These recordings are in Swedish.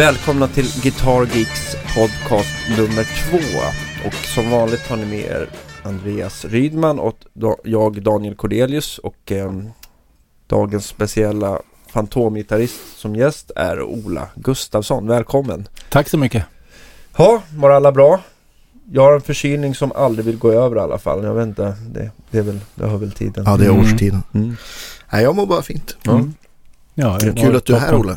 Välkomna till Guitar Geeks podcast nummer två. Och som vanligt har ni med er Andreas Rydman och jag Daniel Cordelius och eh, dagens speciella fantomgitarrist som gäst är Ola Gustafsson. Välkommen! Tack så mycket! Ja, var alla bra? Jag har en förkylning som aldrig vill gå över i alla fall. Jag vet inte, det, det, är väl, det hör väl tiden. Ja, det är årstiden. Mm. Mm. Nej, jag mår bara fint. Mm. Ja, det är kul att du är här Ola.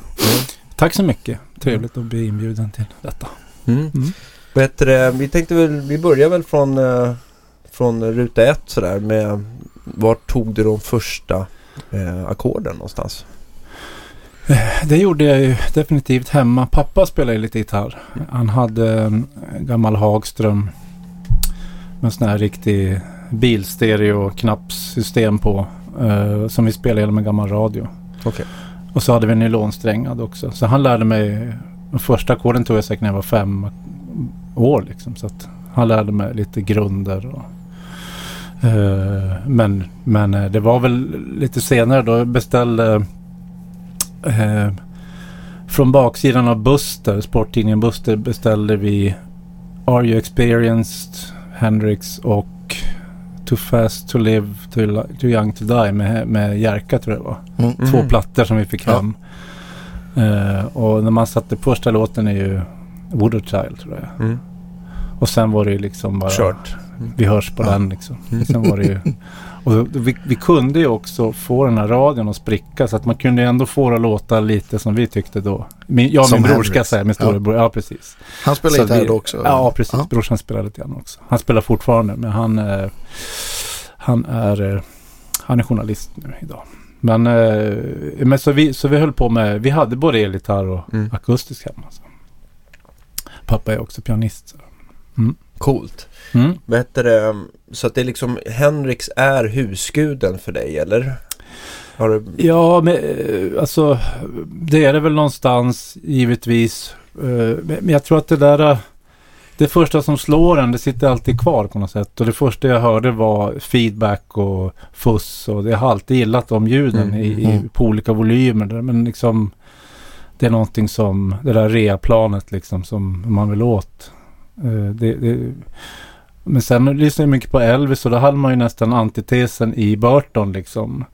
Tack så mycket. Trevligt att bli inbjuden till detta. Mm. Mm. Bättre, vi tänkte väl, vi börjar väl från, eh, från ruta ett sådär med Vart tog du de första eh, ackorden någonstans? Eh, det gjorde jag ju definitivt hemma. Pappa spelade lite gitarr. Han hade en gammal Hagström med en sån här riktig bilstereo-knappssystem på. Eh, som vi spelade genom en gammal radio. Okay. Och så hade vi nylonsträngad också. Så han lärde mig, de första ackorden tog jag säkert när jag var fem år liksom. Så att han lärde mig lite grunder. Och, uh, men, men eh, det var väl lite senare då jag beställde uh, från baksidan av Buster, sporttidningen Buster beställde vi Are You Experienced, Hendrix och Too Fast To Live, Too, too Young To Die med, med Jerka tror jag det var. Mm. Två mm. plattor som vi fick ja. hem. Uh, och när man satte första låten är ju Wooder Child tror jag. Mm. Och sen var det ju liksom bara Kört. Vi hörs på ja. den liksom. Mm. Sen var det ju Och vi, vi, kunde ju också få den här radion att spricka så att man kunde ändå få det att låta lite som vi tyckte då. Min, jag och min bror ska säga, min storebror. Ja. ja, precis. Han spelar gitarr då också? Ja, precis. Ja. Brorsan spelar lite grann också. Han spelar fortfarande, men han, eh, han, är, eh, han är journalist nu idag. Men, eh, men så, vi, så vi höll på med, vi hade både elgitarr och mm. akustisk hemma. Så. Pappa är också pianist. Så. Mm. Coolt. Mm. det, så att det är liksom Henriks är husguden för dig eller? Du... Ja, men eh, alltså det är det väl någonstans givetvis. Eh, men jag tror att det där eh, det första som slår en, det sitter alltid kvar på något sätt. Och det första jag hörde var feedback och fuss. Och jag har alltid gillat de ljuden mm, i, i, mm. på olika volymer. Men liksom, det är någonting som, det där reaplanet liksom som man vill åt. Det, det, men sen lyssnade jag mycket på Elvis och då hade man ju nästan antitesen i Burton liksom.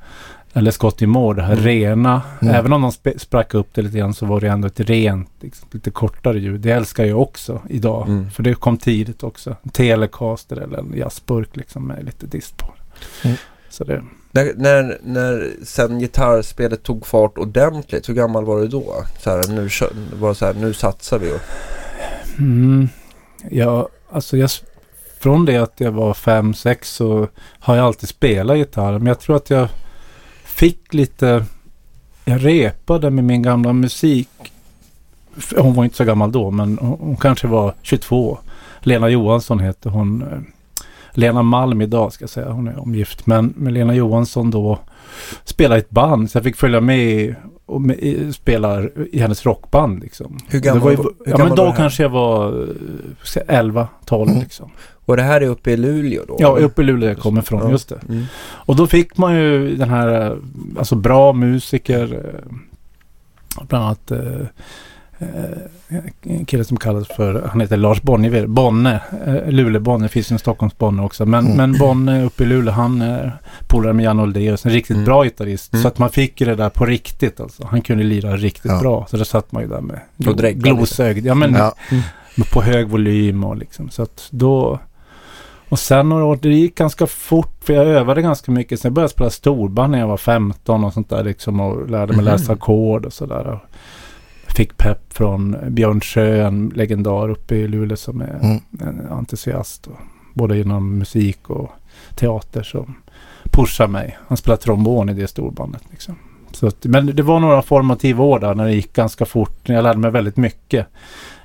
Eller Scotty Moore, det här mm. rena. Mm. Även om de sprack upp det lite grann så var det ändå ett rent, liksom, lite kortare ljud. Det älskar jag också idag. Mm. För det kom tidigt också. Telecaster eller en jazzburk liksom med lite dist på. Mm. Så det. När, när, när sen gitarrspelet tog fart ordentligt, hur gammal var du då? Så här, nu, var så här, nu satsar vi. Mm. Ja, alltså jag från det att jag var fem sex så har jag alltid spelat gitarr. Men jag tror att jag fick lite... Jag repade med min gamla musik. Hon var inte så gammal då, men hon, hon kanske var 22. Lena Johansson heter hon. Eh, Eh, Lena Malm idag ska jag säga. Hon är omgift. Men med Lena Johansson då spelade ett band. Så jag fick följa med och med, spelar i hennes rockband. Liksom. Hur gammal var, ju, hur Ja men då kanske jag var 11, 12 mm. liksom. Och det här är uppe i Luleå då? Ja, uppe i Luleå jag kommer ifrån, ja. just det. Mm. Och då fick man ju den här, alltså bra musiker, eh, bland annat eh, eh, en kille som kallas för, han heter Lars Bonnier, Bonne, Luleå-Bonne, det finns en Stockholms-Bonne också. Men, mm. men Bonne uppe i Luleå, han är polare med Jan Oldeus, en riktigt mm. bra gitarrist. Mm. Så att man fick ju det där på riktigt alltså. Han kunde lira riktigt ja. bra. Så det satt man ju där med glosögd. Ja men ja. på hög volym och liksom. Så att då och sen några år, det gick ganska fort för jag övade ganska mycket. Sen började jag spela storband när jag var 15 och sånt där liksom och lärde mig mm. läsa ackord och sådär. Fick pepp från Björn Sjö, en legendar uppe i Luleå som är mm. en entusiast. Och, både inom musik och teater som pushar mig. Han spelar trombon i det storbandet. Liksom. Så att, men det var några formativa år där när det gick ganska fort. Jag lärde mig väldigt mycket.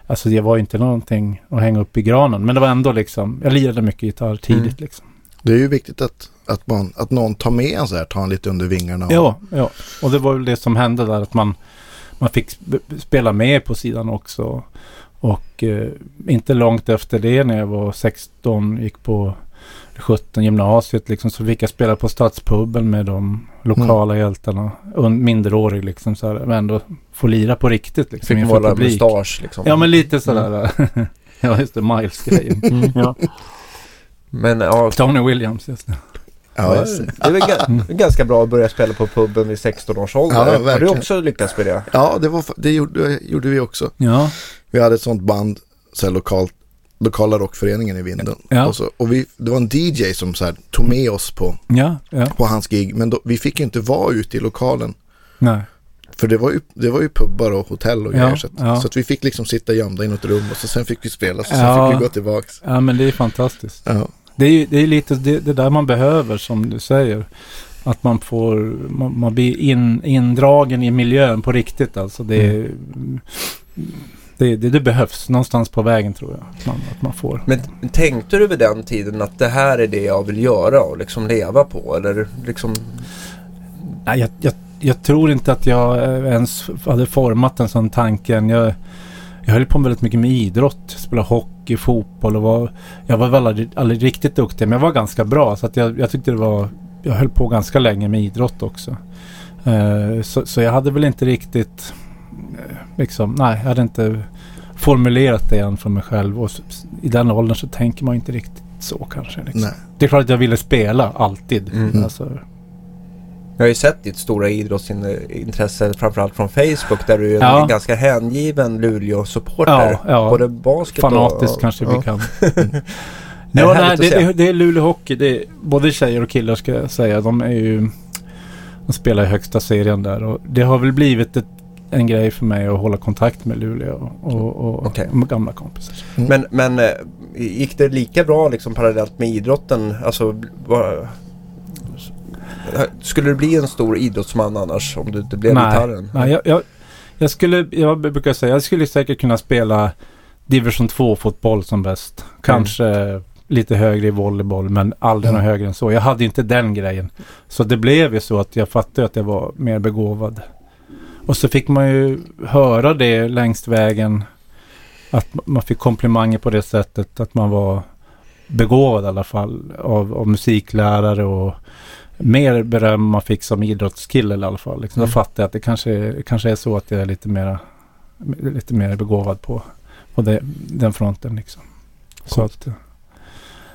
Alltså det var inte någonting att hänga upp i granen. Men det var ändå liksom, jag lirade mycket gitarr tidigt mm. liksom. Det är ju viktigt att, att, man, att någon tar med en så här, tar en lite under vingarna. Och... Ja, ja, och det var väl det som hände där att man, man fick spela med på sidan också. Och eh, inte långt efter det när jag var 16 gick på 17 gymnasiet liksom så fick jag spela på Stadspuben med de lokala mm. hjältarna. Minderårig liksom så här, men ändå få lira på riktigt liksom. Fick måla mustasch liksom. Ja men lite sådär. Mm. ja just det, Miles-grejen. Mm. ja. Men ja. Tony Williams just det. Ja, det är väl ganska bra att börja spela på puben vid 16 års ålder. Ja, Har du också lyckats med det? Ja, det, var, det gjorde, gjorde vi också. Ja. Vi hade ett sånt band, så här lokalt, lokala rockföreningen i Vinden. Ja. Och, så, och vi, det var en DJ som så här, tog med oss på, ja, ja. på hans gig. Men då, vi fick inte vara ute i lokalen. Nej. För det var ju, det var ju pubbar och hotell och grejer. Så, att, så att vi fick liksom sitta gömda i något rum och så sen fick vi spela. Så sen fick vi gå tillbaka. Ja, men det är fantastiskt. Ja. Det är, det är lite det, det, där man behöver som du säger. Att man får, man, man blir in, indragen i miljön på riktigt alltså. Det, mm. det, det, det, behövs någonstans på vägen tror jag. Att man, att man får. Men tänkte du vid den tiden att det här är det jag vill göra och liksom leva på? Eller liksom? Nej, jag, jag, jag tror inte att jag ens hade format en sån tanke. Jag, jag höll på väldigt mycket med idrott. Spelade hockey, fotboll och var... Jag var väl aldrig, aldrig riktigt duktig men jag var ganska bra. Så att jag, jag tyckte det var... Jag höll på ganska länge med idrott också. Uh, så, så, jag hade väl inte riktigt... Uh, liksom, nej, jag hade inte formulerat det än för mig själv. Och i den åldern så tänker man inte riktigt så kanske. Liksom. Det är klart att jag ville spela alltid. Mm. Alltså, jag har ju sett ditt stora idrottsintresse framförallt från Facebook där du är ja. en ganska hängiven Luleå-supporter. Ja, ja. Både basket Fanatiskt och... kanske vi kan. nej, nej, det, det, det, är Luleå Hockey. Det är, både tjejer och killar ska jag säga. De är ju... De spelar i högsta serien där och det har väl blivit ett, en grej för mig att hålla kontakt med Luleå och, och, okay. och gamla kompisar. Mm. Men, men eh, gick det lika bra liksom parallellt med idrotten? Alltså, var, skulle du bli en stor idrottsman annars om du inte blev nej, gitarren? Nej, jag, jag, jag, skulle, jag brukar säga, jag skulle säkert kunna spela division 2-fotboll som bäst. Kanske mm. lite högre i volleyboll men aldrig mm. något högre än så. Jag hade inte den grejen. Så det blev ju så att jag fattade att jag var mer begåvad. Och så fick man ju höra det längs vägen. Att man fick komplimanger på det sättet att man var begåvad i alla fall av, av musiklärare och mer beröm man fick som idrottskille i alla fall. Liksom. Mm. Då fattade jag att det kanske, kanske är så att jag är lite mer, lite mer begåvad på, på det, den fronten. Liksom. Så att,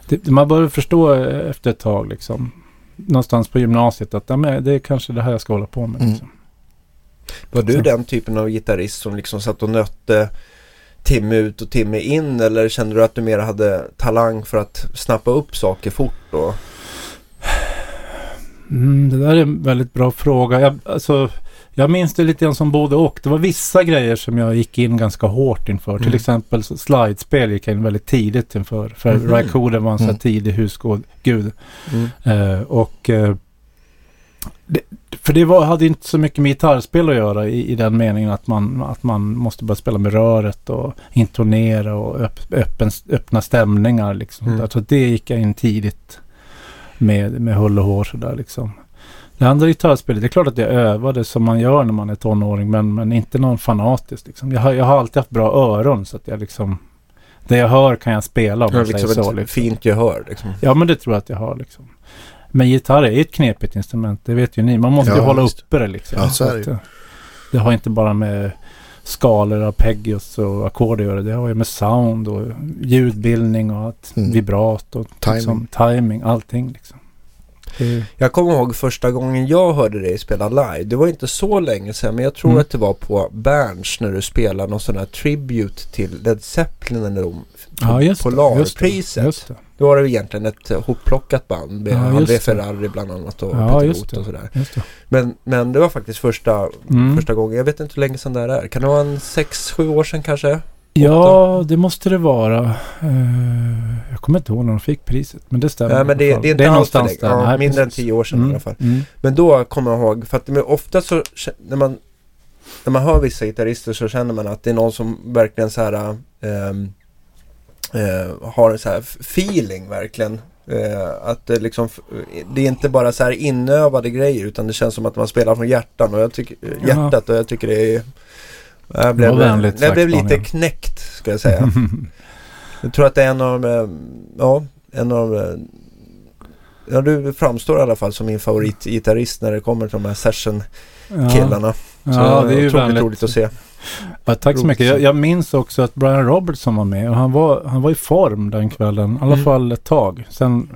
det, man börjar förstå efter ett tag liksom, någonstans på gymnasiet att ja, men det är kanske det här jag ska hålla på med. Mm. Liksom. Var du så. den typen av gitarrist som liksom satt och nötte timme ut och timme in eller kände du att du mer hade talang för att snappa upp saker fort? Då? Mm, det där är en väldigt bra fråga. Jag, alltså, jag minns det lite grann som både och. Det var vissa grejer som jag gick in ganska hårt inför. Mm. Till exempel slidespel gick jag in väldigt tidigt inför. För mm. Raikkonen var en mm. tidig husgud. Mm. Uh, och uh, det, för det var, hade inte så mycket med gitarrspel att göra i, i den meningen att man, att man måste börja spela med röret och intonera och öpp, öppen, öppna stämningar. Liksom. Mm. Så det gick jag in tidigt med, med hull och hår sådär liksom. Det andra gitarrspelet, det är klart att jag övade som man gör när man är tonåring men, men inte någon fanatisk liksom. Jag har, jag har alltid haft bra öron så att jag liksom det jag hör kan jag spela om man liksom säger så. Liksom. Fint gehör liksom. Ja men det tror jag att jag har liksom. Men gitarr är ett knepigt instrument, det vet ju ni. Man måste ja, ju hålla just. uppe det liksom. Ja, så är det, att, det har inte bara med skalor, arpeggios och ackord att göra. Det har ju med sound och ljudbildning och att mm. vibrat och timing. Liksom, timing, allting liksom. Det... Jag kommer ihåg första gången jag hörde dig spela live. Det var inte så länge sedan men jag tror mm. att det var på Berns när du spelade någon sån här tribute till Led Zeppelin eller de ja, just Polarpriset. Då var det egentligen ett hopplockat band med ja, André Ferrari bland annat och ja, Peter Roth och sådär. Men, men det var faktiskt första, mm. första gången. Jag vet inte hur länge sedan det är. Kan det vara en 6-7 år sedan kanske? Ja, det måste det vara. Uh, jag kommer inte ihåg när de fick priset, men det stämmer. Ja, men det, det är inte det är alls där. Ja, Nej, mindre precis. än tio år sedan mm, i alla fall. Mm. Men då kommer jag ihåg, för att ofta så när man, när man hör vissa gitarrister så känner man att det är någon som verkligen så här um, uh, har så här feeling verkligen. Uh, att det liksom, det är inte bara så här inövade grejer utan det känns som att man spelar från hjärtan och jag tycker, hjärtat och jag tycker det är jag blev, jag blev lite knäckt ska jag säga. jag tror att det är en av de, ja, en av eh, Ja, du framstår i alla fall som min favoritgitarrist när det kommer till de här session-killarna. Ja, ja det är ju otroligt roligt att se. Ja, tack så mycket. Jag, jag, minns också att Brian Robertson var med och han var, han var i form den kvällen. I alla mm. fall ett tag. Sen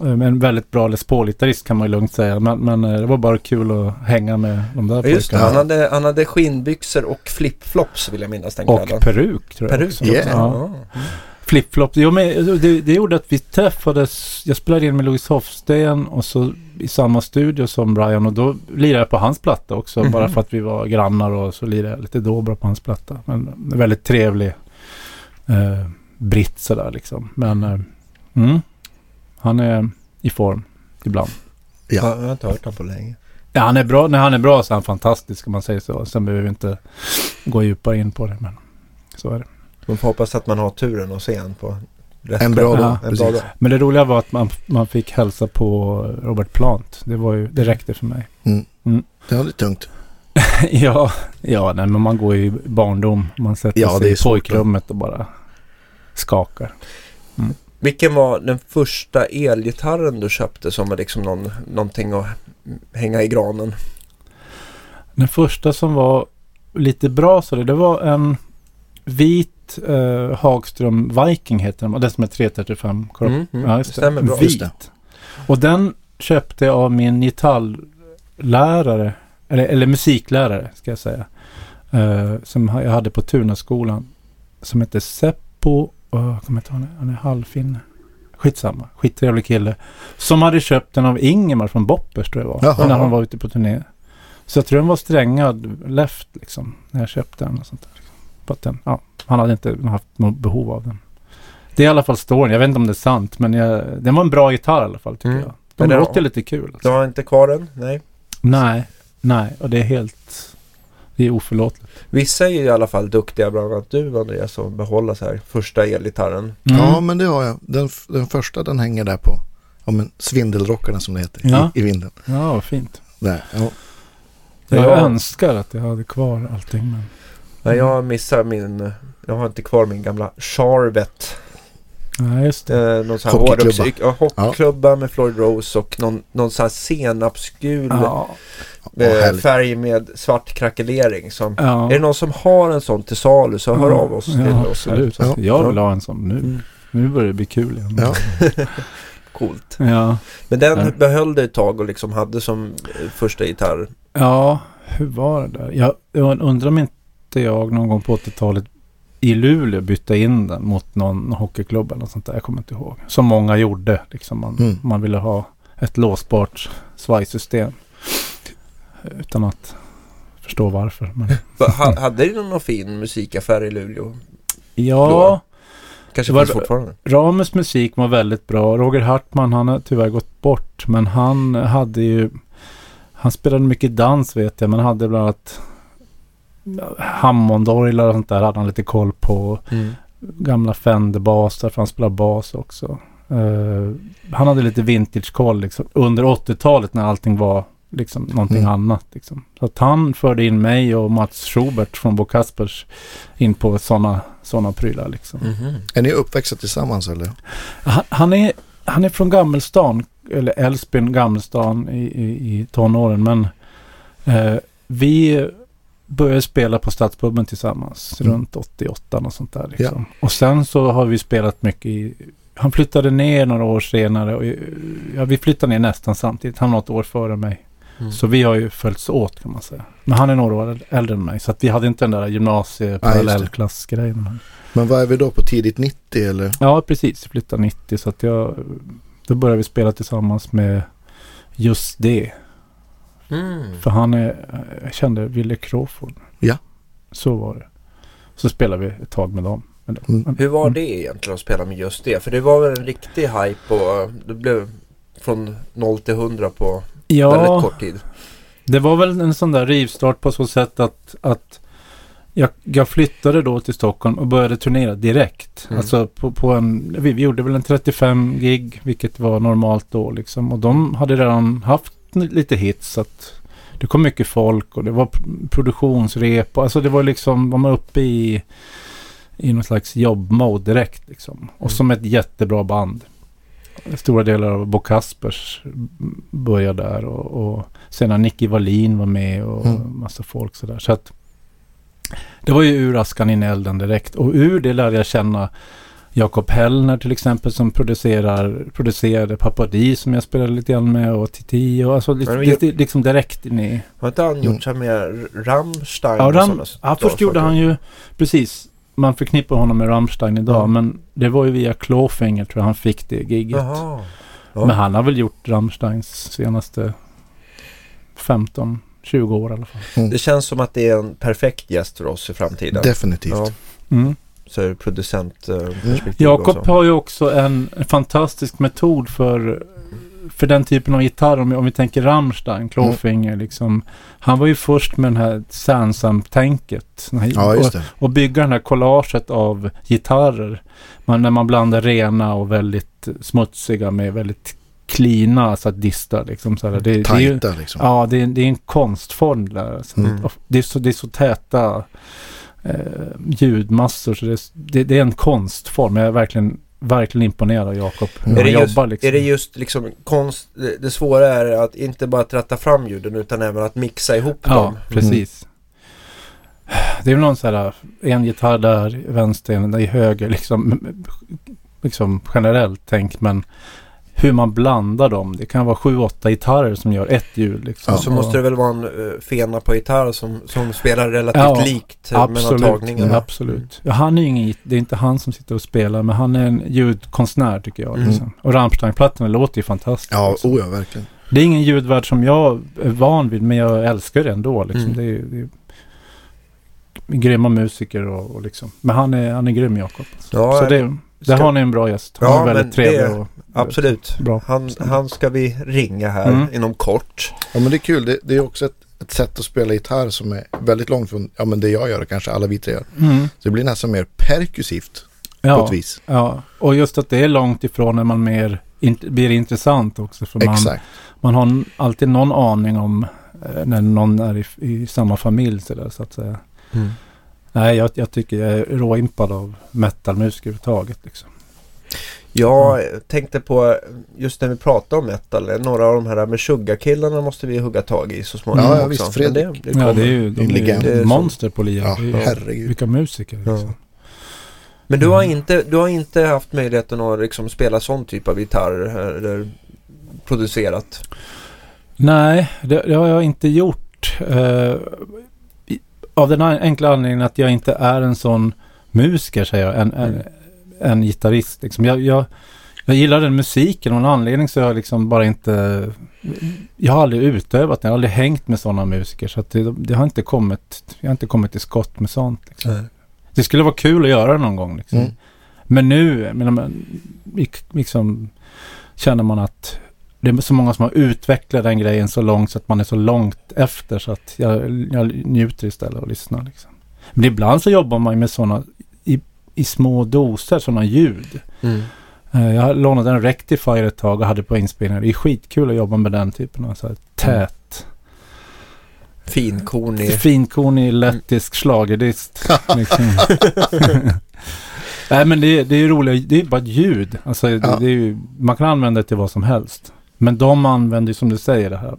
eh, en väldigt bra Les Paul-gitarrist kan man ju lugnt säga. Men, men, eh, det var bara kul att hänga med de där Just det, han hade, han hade skinnbyxor och flipflops vill jag minnas den kvällen. Och peruk tror jag Peruk, också. Yeah. Ja. Mm. Flipflop. Jo, men det, det gjorde att vi träffades. Jag spelade in med Louis Hofsten och så i samma studio som Brian och då lirade jag på hans platta också. Mm -hmm. Bara för att vi var grannar och så lirade jag lite Dobra på hans platta. Men en väldigt trevlig eh, britt sådär liksom. Men eh, mm, han är i form ibland. Ja, jag har inte hört honom på länge. Ja, han är bra. När han är bra så är han fantastisk om man säger så. Sen behöver vi inte gå djupare in på det. Men så är det. Man får hoppas att man har turen att se en på rätt en bra dag. Ja, en bra dag. Men det roliga var att man, man fick hälsa på Robert Plant. Det, var ju, det räckte för mig. Mm. Mm. Det var lite tungt. ja, ja nej, men man går ju i barndom. Man sätter ja, sig i pojkrummet och bara skakar. Mm. Vilken var den första elgitarren du köpte som var liksom någon, någonting att hänga i granen? Den första som var lite bra så det, det var en vit eh, Hagström Viking heter den. Det som är 335 kropp. Mm, mm. Ja, just det. Stämmer bra. Vit. Och den köpte jag av min gitarrlärare. Eller, eller musiklärare ska jag säga. Eh, som jag hade på Tunaskolan. Som heter Seppo. Oh, jag kommer inte ihåg Han är halvfinne. Skitsamma. Skittrevlig kille. Som hade köpt den av Ingemar från Boppers tror jag var. Jaha. När han var ute på turné. Så jag tror den var strängad left liksom. När jag köpte den och sånt där på att den, ja, han hade inte haft något behov av den. Det är i alla fall storyn. Jag vet inte om det är sant, men jag, den var en bra gitarr i alla fall tycker mm. jag. De men låter lite kul. Alltså. Du har inte kvar den? Nej. Nej, nej, och det är helt, det är oförlåtligt. Vissa är i alla fall duktiga, bland annat du Andreas, som behåller så här första elgitarren. Mm. Ja, men det har jag. Den, den första den hänger där på, ja men svindelrockarna som det heter, ja. i, i vinden. Ja, vad fint. Där, ja. Jag, jag önskar att jag hade kvar allting. Men... Nej, jag missar min... Jag har inte kvar min gamla Charvet. Ja, just det. Eh, någon sån här hockeyklubba. hockeyklubba ja. med Floyd Rose och någon, någon sån här senapsgul ja. eh, färg med svart krackelering. Som, ja. Är det någon som har en sån till salu så hör av oss till oss. Absolut. Ja. Jag vill ha en sån nu. Mm. Nu börjar det bli kul igen. Ja. Coolt. Ja. Men den behöll du ett tag och liksom hade som första gitarr. Ja, hur var det där? Jag, jag undrar om inte jag någon gång på 80-talet i Luleå bytte in den mot någon hockeyklubb eller något sånt där. Jag kommer inte ihåg. Som många gjorde. Liksom man, mm. man ville ha ett låsbart svajsystem. Utan att förstå varför. Men, hade du någon fin musikaffär i Luleå? Ja. Då? Kanske var, finns fortfarande. Rames musik var väldigt bra. Roger Hartman han har tyvärr gått bort. Men han hade ju... Han spelade mycket dans vet jag. Men hade bland annat Hammondorglar och sånt där hade han lite koll på. Mm. Gamla Fender-basar, för han spelar bas också. Uh, han hade lite vintage-koll liksom, under 80-talet när allting var liksom någonting mm. annat. Liksom. Så att han förde in mig och Mats Schubert från Bo Kaspers in på sådana såna prylar. Liksom. Mm -hmm. Är ni uppväxta tillsammans eller? Han, han, är, han är från Gammelstan, eller Älvsbyn, Gammelstan i, i, i tonåren. Men uh, vi började spela på Stadspuben tillsammans mm. runt 88 och sånt där. Liksom. Ja. Och sen så har vi spelat mycket i... Han flyttade ner några år senare och ja, vi flyttade ner nästan samtidigt. Han var något år före mig. Mm. Så vi har ju följts åt kan man säga. Men han är några år äldre än mig. Så att vi hade inte den där gymnasieparallellklassgrejen. Men vad är vi då på tidigt 90 eller? Ja, precis. Flyttade 90 så att jag... Då började vi spela tillsammans med just det. Mm. För han är, jag kände Wille Crawford. Ja. Så var det. Så spelade vi ett tag med dem. Mm. Hur var det egentligen att spela med just det? För det var väl en riktig hype och det blev från 0 till 100 på ja, väldigt kort tid. Det var väl en sån där rivstart på så sätt att, att jag, jag flyttade då till Stockholm och började turnera direkt. Mm. Alltså på, på en, vi, vi, gjorde väl en 35 gig, vilket var normalt då liksom. Och de hade redan haft lite hits. Så att det kom mycket folk och det var produktionsrep. Och, alltså det var liksom, var man uppe i, i någon slags jobbmode direkt liksom. Och mm. som ett jättebra band. stora delar av Bo Kaspers började där och, och sen har Nicky Wallin var med och mm. massa folk sådär. Så att det var ju ur askan in i elden direkt och ur det lärde jag känna Jakob Hellner till exempel som producerar, producerade Papadi som jag spelade lite grann med och Titi och alltså liksom direkt in i... Har inte han gjort mm. med Rammstein? Ja, Ram, ja först gjorde han ju, precis, man förknippar honom med Rammstein idag mm. men det var ju via Clawfinger tror jag han fick det giget. Ja. Men han har väl gjort Rammsteins senaste 15 20 år i alla fall. Mm. Det känns som att det är en perfekt gäst för oss i framtiden. Definitivt. Ja. Mm så det producentperspektiv. Jakob har ju också en, fantastisk metod för, för den typen av gitarr. Om, om vi tänker Rammstein, Clawfinger mm. liksom. Han var ju först med den här Sansam-tänket. Ja, och, och bygga den här collaget av gitarrer. Man, när man blandar rena och väldigt smutsiga med väldigt klina så att dista liksom. Så här, det, Tajta det är ju, liksom. Ja, det är, det är en konstform där. Mm. Det, är så, det är så täta ljudmassor. Så det, det, det, är en konstform. Jag är verkligen, verkligen imponerad av Jakob. Mm. Är, det just, liksom. är det just liksom konst, det, det, svåra är att inte bara tratta fram ljuden utan även att mixa ihop ja, dem. Ja, precis. Mm. Det är väl någon sån här, en gitarr där, vänster, en där i höger, liksom, liksom generellt tänkt men hur man blandar dem. Det kan vara sju, åtta gitarrer som gör ett ljud. Liksom. Ja, så måste det väl vara en uh, fena på gitarr som, som spelar relativt ja, likt uh, absolut, mellan tagningarna. Mm, absolut. Ja, han är ingen, det är inte han som sitter och spelar men han är en ljudkonstnär tycker jag. Mm. Liksom. Och Rammstein-plattorna låter ju fantastiskt. Ja, liksom. oh ja, verkligen. Det är ingen ljudvärld som jag är van vid men jag älskar det ändå. Liksom. Mm. Det är, det är grymma musiker och, och liksom. Men han är, han är grym Jakob. Ja, så det, där har ni en bra gäst. Han ja, är väldigt trevlig. Det, och, absolut. Bra. Han, han ska vi ringa här mm. inom kort. Ja men det är kul. Det, det är också ett, ett, sätt att spela gitarr som är väldigt långt från ja, men det jag gör och kanske alla vi tre gör. Mm. Så det blir nästan mer perkusivt ja, på ett vis. Ja, och just att det är långt ifrån när man mer in, blir intressant också. För man, Exakt. man har alltid någon aning om eh, när någon är i, i samma familj så, där, så att säga. Mm. Nej, jag, jag, tycker jag är råimpad av metalmusik överhuvudtaget. Liksom. Jag mm. tänkte på, just när vi pratar om metal, några av de här Meshuggah-killarna måste vi hugga tag i så småningom ja, ja, Visst, Fredrik. Det, det ja, det är ju, de är ju monster på lia. Ja, herregud. Vilka musiker. Liksom. Ja. Men du har, mm. inte, du har inte haft möjligheten att liksom spela sån typ av gitarr eller producerat? Nej, det, det har jag inte gjort. Uh, av den enkla anledningen att jag inte är en sån musiker, säger jag. En, en, mm. En gitarrist. Liksom. Jag, jag, jag gillar den musiken och en anledning så har jag liksom bara inte... Jag har aldrig utövat den. Jag har aldrig hängt med sådana musiker. Så att det, det, har inte kommit... Jag har inte kommit till skott med sånt. Liksom. Mm. Det skulle vara kul att göra det någon gång. Liksom. Mm. Men nu, menar, liksom, känner man att det är så många som har utvecklat den grejen så långt så att man är så långt efter så att jag, jag njuter istället och lyssnar. Liksom. Men ibland så jobbar man med sådana i, små doser, sådana ljud. Mm. Uh, jag lånade en Rectifier ett tag och hade på inspelningar. Det är skitkul att jobba med den typen av så här tät. Finkornig. Finkornig lettisk mm. schlagerdist. liksom. Nej men det, det är roligt, det är bara ett ljud. Alltså, ja. det, det är man kan använda det till vad som helst. Men de använder ju som du säger det här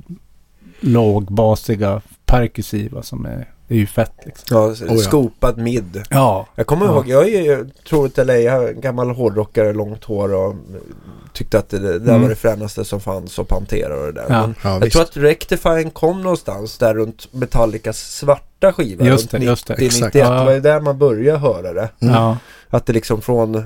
lågbasiga, perkussiva som är, det är ju fett liksom. Ja, oh, ja. skopad mid. Ja. Jag kommer ja. ihåg, jag är ju troligt eller jag är en gammal hårdrockare, långt hår och tyckte att det, det där mm. var det fränaste som fanns och Pantera och det där. Ja. Men jag visst. tror att Rectifying kom någonstans där runt Metallicas svarta skiva. Just det, just det. 90, exakt. 91, det var ju där man började höra det. Mm. Att det liksom från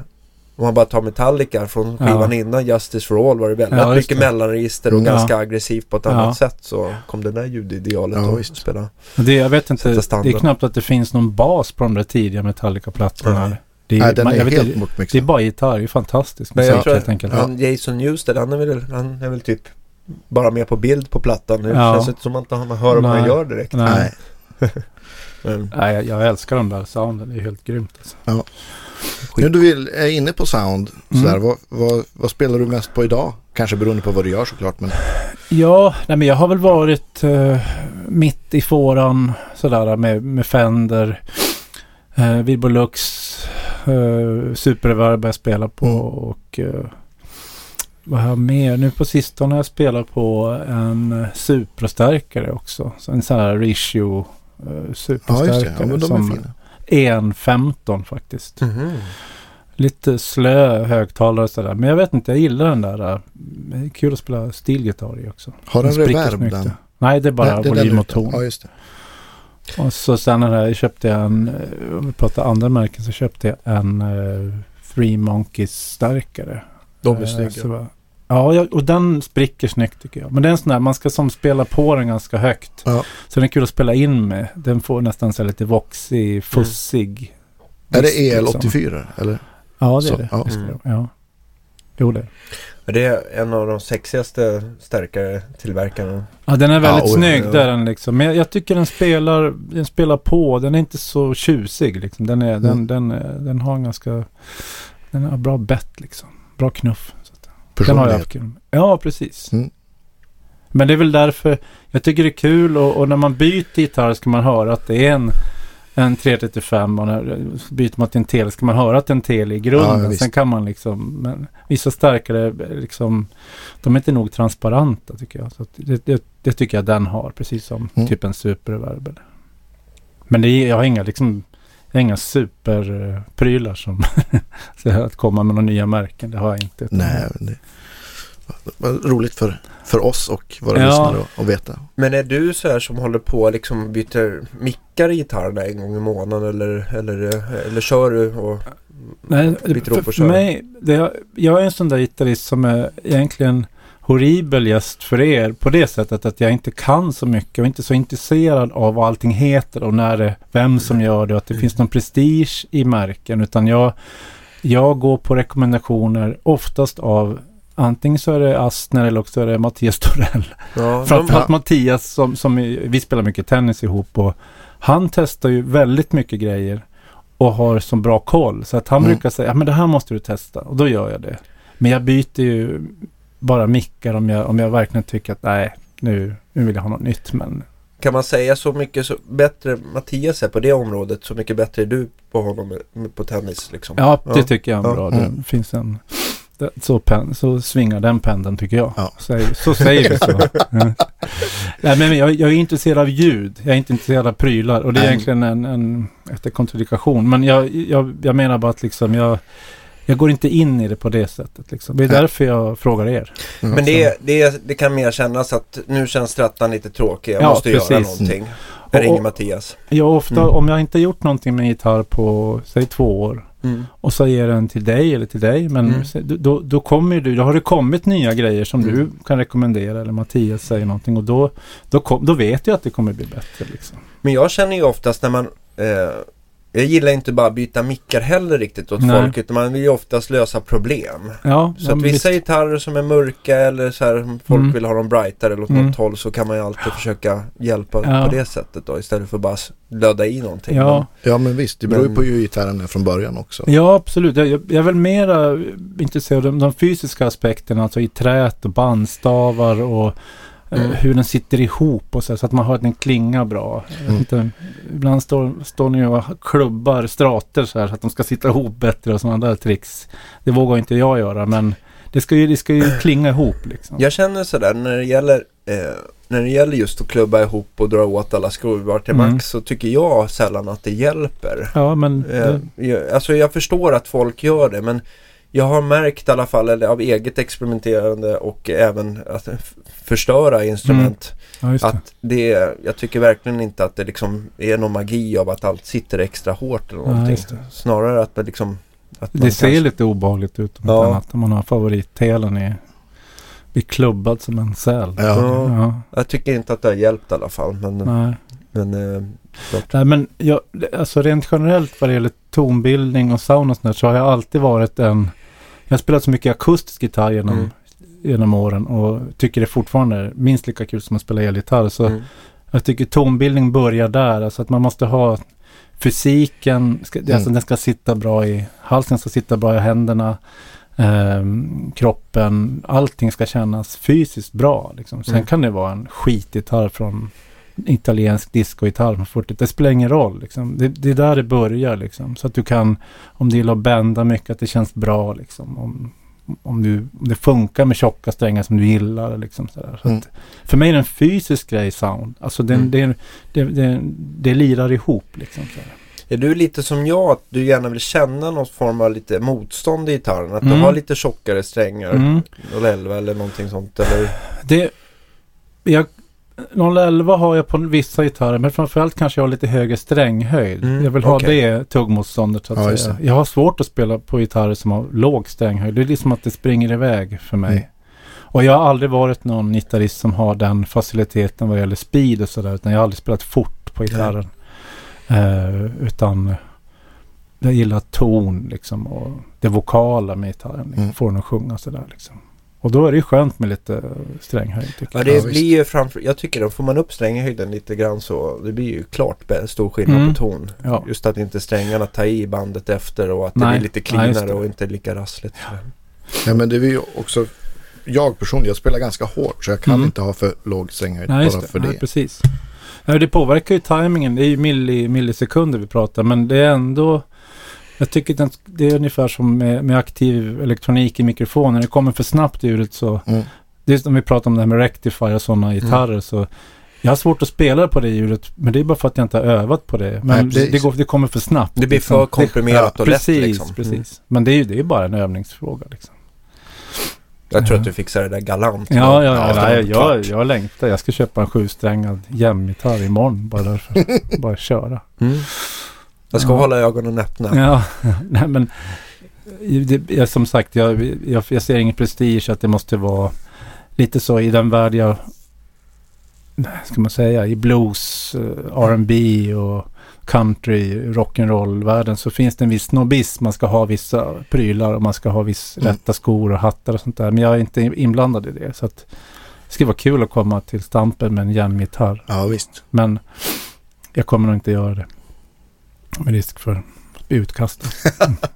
om man bara tar Metallica från skivan ja. innan Justice for All var det väldigt ja, mycket det. mellanregister och ja. ganska aggressivt på ett annat sätt så kom det där ljudidealet ja, att spela. Det, jag vet inte, det är knappt att det finns någon bas på de där tidiga Metallica-plattorna. Det är, Nej, den man, är helt bortmixad. Det är bara gitarr, det är fantastiskt Men jag tror att enkelt. han, Jason Newsted, han är väl, han är väl typ bara med på bild på plattan. Det ja. känns inte som att man hör om man gör direkt. Nej. Nej, jag, jag, älskar de där sounden, det är helt grymt. Alltså. Ja. Nu du är inne på sound, sådär, mm. vad, vad, vad, spelar du mest på idag? Kanske beroende på vad du gör såklart. Men... Ja, nej, men jag har väl varit uh, mitt i fåran sådär med, med Fender, uh, Vibolux, uh, Superreverb jag spelar på mm. och uh, vad har jag mer? Nu på sistone har jag spelat på en superstärkare också. Så en sån här ratio uh, superstärkare. Ja, just det. Ja, men de är fina. 1.15 faktiskt. Mm -hmm. Lite slö högtalare sådär. Men jag vet inte, jag gillar den där. Det är kul att spela stilgitarr i också. Har den, den reverb den? Nej, det är bara Nej, volym och ton. Ja, just det. Och så sen när jag köpte jag en, eh, om vi pratar andra märken, så köpte jag en uh, Three Monkeys starkare. De är uh, snygga. Ja, och den spricker snyggt tycker jag. Men det är en sån där, man ska som spela på den ganska högt. Ja. Så den är kul att spela in med. Den får nästan så lite voxig, fussig. Mm. Är det EL84 liksom. eller? Ja, det så, är det. Ja. Mm. ja. Jo, det. Det är en av de sexigaste stärkare tillverkarna. Ja, den är väldigt ja, snygg ja. där den liksom. Men jag, jag, tycker den spelar, den spelar på. Den är inte så tjusig liksom. Den, är, mm. den, den, den har en ganska, den har bra bett liksom. Bra knuff. Den har jag haft kul Ja, precis. Mm. Men det är väl därför jag tycker det är kul och, och när man byter gitarr ska man höra att det är en en 335 och när byter man till en tele ska man höra att det är en tele i grunden. Ja, Sen kan man liksom, men vissa starkare liksom, de är inte nog transparenta tycker jag. Så det, det, det, tycker jag den har, precis som mm. typ en superreverb. Men det jag har inga liksom, inga superprylar som att komma med några nya märken. Det har jag inte. Nej, det var roligt för för oss och våra ja. lyssnare att veta. Men är du så här som håller på liksom byter mickar i gitarrerna en gång i månaden eller, eller, eller kör du och Nej, byter upp och kör? För mig, det, jag är en sån där gitarrist som är egentligen horribel gäst för er på det sättet att jag inte kan så mycket och inte så intresserad av vad allting heter och när det, vem som gör det och att det finns någon prestige i märken utan jag, jag går på rekommendationer oftast av Antingen så är det Astner eller också är det Mattias Torell. Ja, Framförallt de... Mattias som, som vi spelar mycket tennis ihop och han testar ju väldigt mycket grejer och har så bra koll. Så att han mm. brukar säga, ja men det här måste du testa och då gör jag det. Men jag byter ju bara mickar om jag, om jag verkligen tycker att nej, nu, nu vill jag ha något nytt. Men... Kan man säga så mycket så bättre Mattias är på det området, så mycket bättre är du på honom på tennis? Liksom. Ja, det ja. tycker jag är bra. Mm. Det finns en så, pen, så svingar den pendeln tycker jag. Ja. Så, så säger vi så. Nej, men jag, jag, är intresserad av ljud. Jag är inte intresserad av prylar. Och det är mm. egentligen en, en efter kontradikation. Men jag, jag, jag menar bara att liksom jag, jag går inte in i det på det sättet. Liksom. Det är därför jag frågar er. Mm. Men det, det, det kan mer kännas att nu känns strattan lite tråkig. Jag ja, måste precis. göra någonting. Jag ringer Mattias. Ja, ofta mm. om jag inte gjort någonting med gitarr på, säg två år. Mm. Och så ger den till dig eller till dig. Men mm. då, då kommer du, då har det kommit nya grejer som mm. du kan rekommendera eller Mattias säger någonting och då, då, kom, då vet jag att det kommer bli bättre. Liksom. Men jag känner ju oftast när man eh, jag gillar inte bara byta mickar heller riktigt åt Nej. folk utan man vill ju oftast lösa problem. Ja, så att vissa visst. gitarrer som är mörka eller så här folk mm. vill ha dem brightare eller åt mm. något håll så kan man ju alltid försöka hjälpa ja. på det sättet då istället för bara löda i någonting. Ja, men, ja men visst, det beror ju på hur gitarren är från början också. Ja absolut, jag, jag är väl mera intresserad av de fysiska aspekterna, alltså i trät och bandstavar och Mm. Hur den sitter ihop och så, så att man hör att den klingar bra. Mm. Inte, ibland står, står ni och klubbar strater så här så att de ska sitta ihop bättre och sådana där tricks. Det vågar inte jag göra men det ska ju, det ska ju klinga ihop liksom. Jag känner sådär när det gäller eh, när det gäller just att klubba ihop och dra åt alla skruvar till mm. max så tycker jag sällan att det hjälper. Ja men... Eh, jag, alltså jag förstår att folk gör det men jag har märkt i alla fall, eller av eget experimenterande och även att förstöra instrument. Mm. Ja, att det, jag tycker verkligen inte att det liksom är någon magi av att allt sitter extra hårt eller någonting. Ja, Snarare att det liksom... Att det ser kanske... lite obehagligt ut om ja. annat. Om man har favorithelen i blir klubbad som en säl. Ja. ja. Jag tycker inte att det har hjälpt i alla fall. Men, Nej. men, eh, Nej, men jag, alltså rent generellt vad det gäller tonbildning och sound och sånt så har jag alltid varit en jag har spelat så mycket akustisk gitarr genom, mm. genom åren och tycker det fortfarande är minst lika kul som att spela elgitarr. Så mm. jag tycker tonbildning börjar där. Alltså att man måste ha fysiken, ska, mm. alltså den ska sitta bra i halsen, ska sitta bra i händerna. Eh, kroppen, allting ska kännas fysiskt bra. Liksom. Sen mm. kan det vara en skitgitarr från italiensk discogitarr från 40 Det spelar ingen roll. Liksom. Det, det, är där det börjar. Liksom. Så att du kan, om du gillar att bända mycket, att det känns bra. Liksom. Om, om, du, om det funkar med tjocka strängar som du gillar. Liksom sådär. Så mm. för mig är det en fysisk grej sound. Alltså den, mm. det, det, det, det lirar ihop liksom. Sådär. Är du lite som jag att du gärna vill känna någon form av lite motstånd i gitarren? Att mm. du har lite tjockare strängar? Mm. 011 eller någonting sånt eller? Det, jag, 011 har jag på vissa gitarrer men framförallt kanske jag har lite högre stränghöjd. Mm, jag vill ha okay. det tuggmotståndet så att ja, säga. Jag har svårt att spela på gitarrer som har låg stränghöjd. Det är liksom att det springer iväg för mig. Mm. Och jag har aldrig varit någon gitarrist som har den faciliteten vad gäller speed och sådär. Utan jag har aldrig spelat fort på gitarren. Eh, utan jag gillar ton liksom och det vokala med gitarren. Liksom, mm. Får den att sjunga sådär liksom. Och då är det ju skönt med lite stränghöjd. Ja, det blir ju framför, jag tycker att får man upp stränghöjden lite grann så det blir ju klart stor skillnad mm. på ton. Ja. Just att inte strängarna tar i bandet efter och att Nej. det blir lite cleanare ja, och inte lika rassligt. Ja. ja men det är ju också jag personligen, jag spelar ganska hårt så jag kan mm. inte ha för låg stränghöjd bara det. för det. Nej, precis. Ja, det påverkar ju tajmingen. Det är ju milli, millisekunder vi pratar men det är ändå jag tycker att det är ungefär som med, med aktiv elektronik i mikrofonen. Det kommer för snabbt ljudet så... Mm. Det är som vi pratar om det här med rectifier och sådana gitarrer mm. så... Jag har svårt att spela på det ljudet, men det är bara för att jag inte har övat på det. Men Nej, det, går, det kommer för snabbt. Det blir för liksom. komprimerat och precis, lätt liksom. Precis, mm. Men det är ju det är bara en övningsfråga liksom. Jag tror att du fixar det där galant. Ja, ja, ja, ja jag, jag, jag längtar. Jag ska köpa en sjusträngad jämngitarr imorgon bara därför. bara köra. Mm. Jag ska ja. hålla ögonen öppna. Ja, nej men det, jag, som sagt, jag, jag, jag ser ingen prestige att det måste vara lite så i den värld jag, ska man säga, i blues, uh, R&B och country, rock'n'roll-världen så finns det en viss snobbism. Man ska ha vissa prylar och man ska ha viss mm. rätta skor och hattar och sånt där. Men jag är inte inblandad i det. Så att det skulle vara kul att komma till Stampen med en järngitarr. Ja, visst. Men jag kommer nog inte göra det. Med risk för utkast. Mm.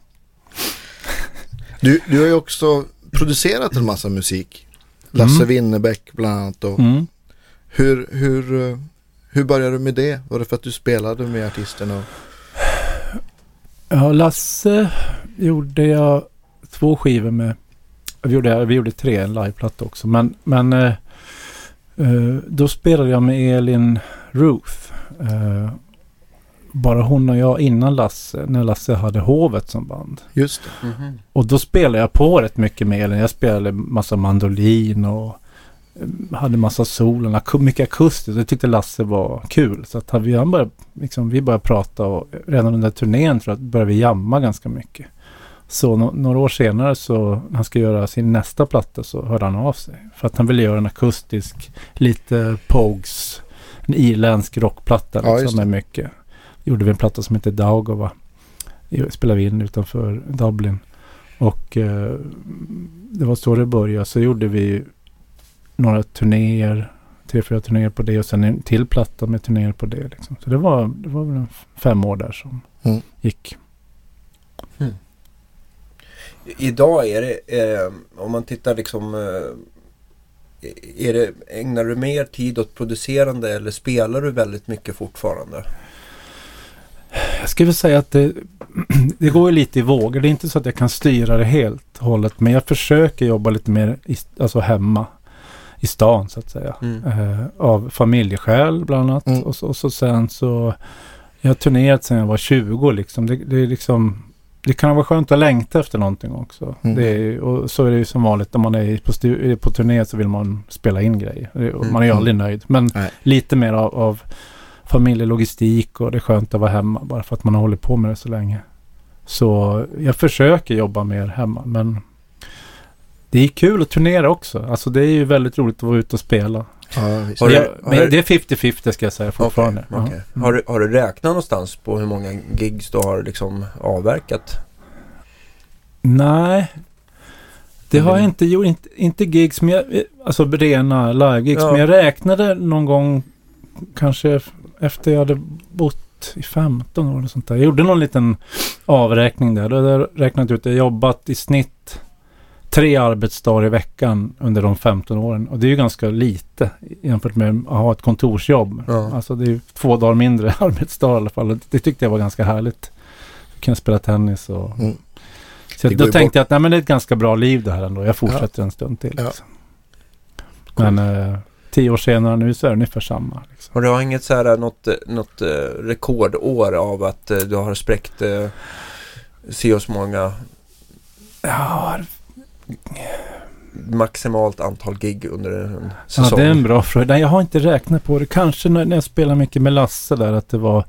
du, du har ju också producerat en massa musik. Lasse mm. Winnerbäck bland annat. Och mm. hur, hur, hur började du med det? Var det för att du spelade med artisterna? Ja, Lasse gjorde jag två skivor med. Vi gjorde, vi gjorde tre, en liveplatta också. Men, men eh, eh, då spelade jag med Elin Ruth. Eh, bara hon och jag innan Lasse, när Lasse hade Hovet som band. Just det. Mm -hmm. Och då spelade jag på rätt mycket med Elin. Jag spelade massa mandolin och eh, hade massa solen, mycket akustiskt. Det tyckte Lasse var kul. Så att vi, började, liksom, vi började prata och redan under turnén tror jag började vi jamma ganska mycket. Så no några år senare så när han ska göra sin nästa platta så hörde han av sig. För att han ville göra en akustisk, lite Pogues, en irländsk rockplatta liksom, ja, med mycket gjorde vi en platta som heter Daugava. Spelade vi in utanför Dublin. Och eh, det var så det började. Så gjorde vi några turnéer, tre, fyra turnéer på det och sen en till platta med turnéer på det. Liksom. Så det var, det var väl fem år där som mm. gick. Mm. Idag är det, eh, om man tittar liksom eh, är det, ägnar du mer tid åt producerande eller spelar du väldigt mycket fortfarande? Jag skulle säga att det, det går lite i vågor. Det är inte så att jag kan styra det helt och hållet. Men jag försöker jobba lite mer i, alltså hemma i stan så att säga. Mm. Eh, av familjeskäl bland annat. Mm. Och, så, och så sen så jag har turnerat sedan jag var 20 liksom. Det, det, är liksom det kan vara skönt att längta efter någonting också. Mm. Det är, och så är det ju som vanligt. Om man är på, stu, på turné så vill man spela in grejer. Mm. Man är ju aldrig nöjd. Men Nej. lite mer av, av familjelogistik och det är skönt att vara hemma bara för att man har hållit på med det så länge. Så jag försöker jobba mer hemma men det är kul att turnera också. Alltså det är ju väldigt roligt att vara ute och spela. Ja, har du, men det är 50-50 ska jag säga fortfarande. Okay, okay. Mm. Har, du, har du räknat någonstans på hur många gigs du har liksom avverkat? Nej, det har jag inte gjort. Inte, inte gigs, men jag, alltså rena live-gigs. Ja. Men jag räknade någon gång kanske efter jag hade bott i 15 år eller sånt där. Jag gjorde någon liten avräkning där. Då hade jag räknat ut att jag jobbat i snitt tre arbetsdagar i veckan under de 15 åren. Och det är ju ganska lite jämfört med att ha ett kontorsjobb. Ja. Alltså det är två dagar mindre arbetsdag i alla fall. Det tyckte jag var ganska härligt. Jag kunde spela tennis och... Mm. Så då tänkte jag att nej, men det är ett ganska bra liv det här ändå. Jag fortsätter ja. en stund till. Liksom. Ja. Men eh, tio år senare nu så är det ungefär samma. Liksom. Och du har inget så här något, något eh, rekordår av att eh, du har spräckt eh, se oss många Ja, maximalt antal gig under en säsong? Ja, det är en bra fråga. Jag har inte räknat på det. Kanske när, jag spelade mycket med Lasse där att det var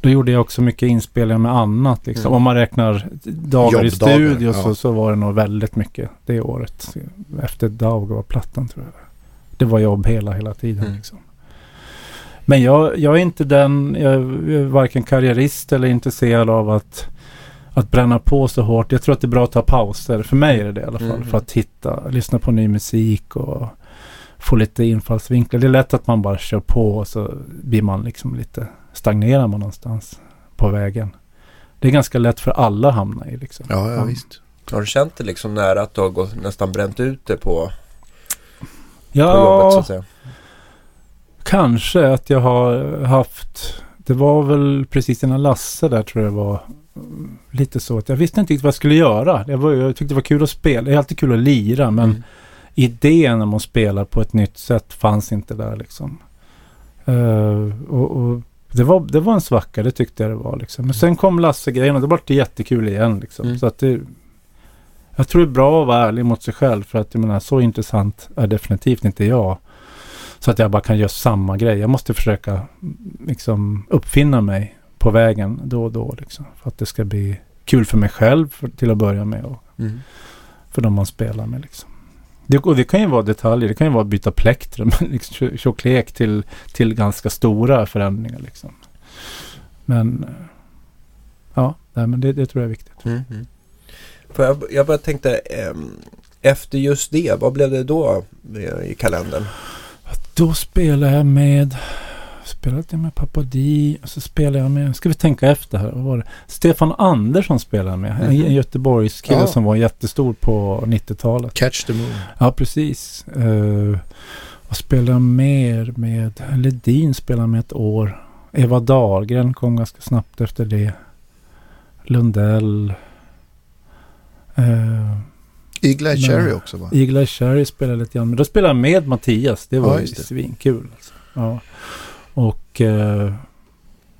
då gjorde jag också mycket inspelningar med annat. Liksom. Mm. Om man räknar dagar i studio ja. så, så var det nog väldigt mycket det året. Efter Daug var plattan tror jag. Det var jobb hela, hela tiden. Mm. Liksom. Men jag, jag är inte den, jag är varken karriärist eller intresserad av att att bränna på så hårt. Jag tror att det är bra att ta pauser. För mig är det det i alla fall. Mm. För att hitta, lyssna på ny musik och få lite infallsvinklar. Det är lätt att man bara kör på och så blir man liksom lite, stagnerar man någonstans på vägen. Det är ganska lätt för alla att hamna i liksom. Ja, ja, visst. Har du känt det liksom nära att du har gått, nästan bränt ut det på, ja, på jobbet så att säga? Kanske att jag har haft det var väl precis innan Lasse där tror jag det var lite så att jag visste inte riktigt vad jag skulle göra. Jag, var, jag tyckte det var kul att spela. Det är alltid kul att lira men mm. idén om att spela på ett nytt sätt fanns inte där liksom. Uh, och, och det, var, det var en svacka, det tyckte jag det var liksom. Men sen kom Lasse-grejen och det var det jättekul igen liksom. Mm. Så att det, jag tror det är bra att vara ärlig mot sig själv för att jag menar så intressant är definitivt inte jag. Så att jag bara kan göra samma grej. Jag måste försöka liksom uppfinna mig på vägen då och då. Liksom, för att det ska bli kul för mig själv för, till att börja med. Och mm. För de man spelar med. Liksom. Det, och det kan ju vara detaljer. Det kan ju vara att byta plektrum, liksom, tjocklek till, till ganska stora förändringar. Liksom. Men ja, nej, men det, det, tror jag är viktigt. Mm. Mm. För jag, jag bara tänkte, eh, efter just det, vad blev det då i kalendern? Då spelade jag med spelade jag med Papadi och så spelade jag med, ska vi tänka efter här, vad var det? Stefan Andersson spelade med, mm. en Göteborgskille ja. som var jättestor på 90-talet. Catch the Moon. Ja, precis. Uh, vad spelade mer med? Ledin spelade med ett år. Eva Dahlgren kom ganska snabbt efter det. Lundell. Uh, Eagle Eye Cherry också va? Eagle Eye Cherry spelade lite grann. Men då spelade jag med Mattias. Det var ja, ju svinkul. Alltså. Ja. Och eh,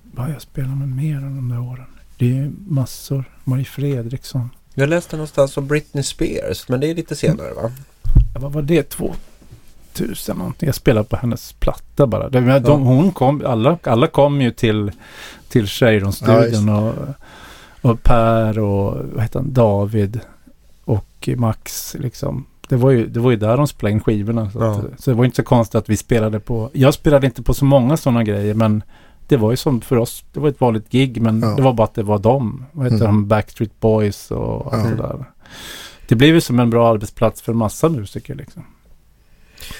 vad jag spelat med mer än de där åren. Det är massor. Marie Fredriksson. Jag läste någonstans om Britney Spears. Men det är lite senare va? Ja, vad var det? 2000 någonting. Jag spelade på hennes platta bara. De, ja. de, hon kom, alla, alla kom ju till, till Cheiron-studion. Ja, och, och Per och vad heter han, David och Max liksom det var, ju, det var ju där de spelade in skivorna. Så, ja. att, så det var inte så konstigt att vi spelade på... Jag spelade inte på så många sådana grejer men det var ju som för oss, det var ett vanligt gig men ja. det var bara att det var dem. Vad heter mm. de? Backstreet Boys och allt det där. Det blev ju som en bra arbetsplats för massa musiker liksom.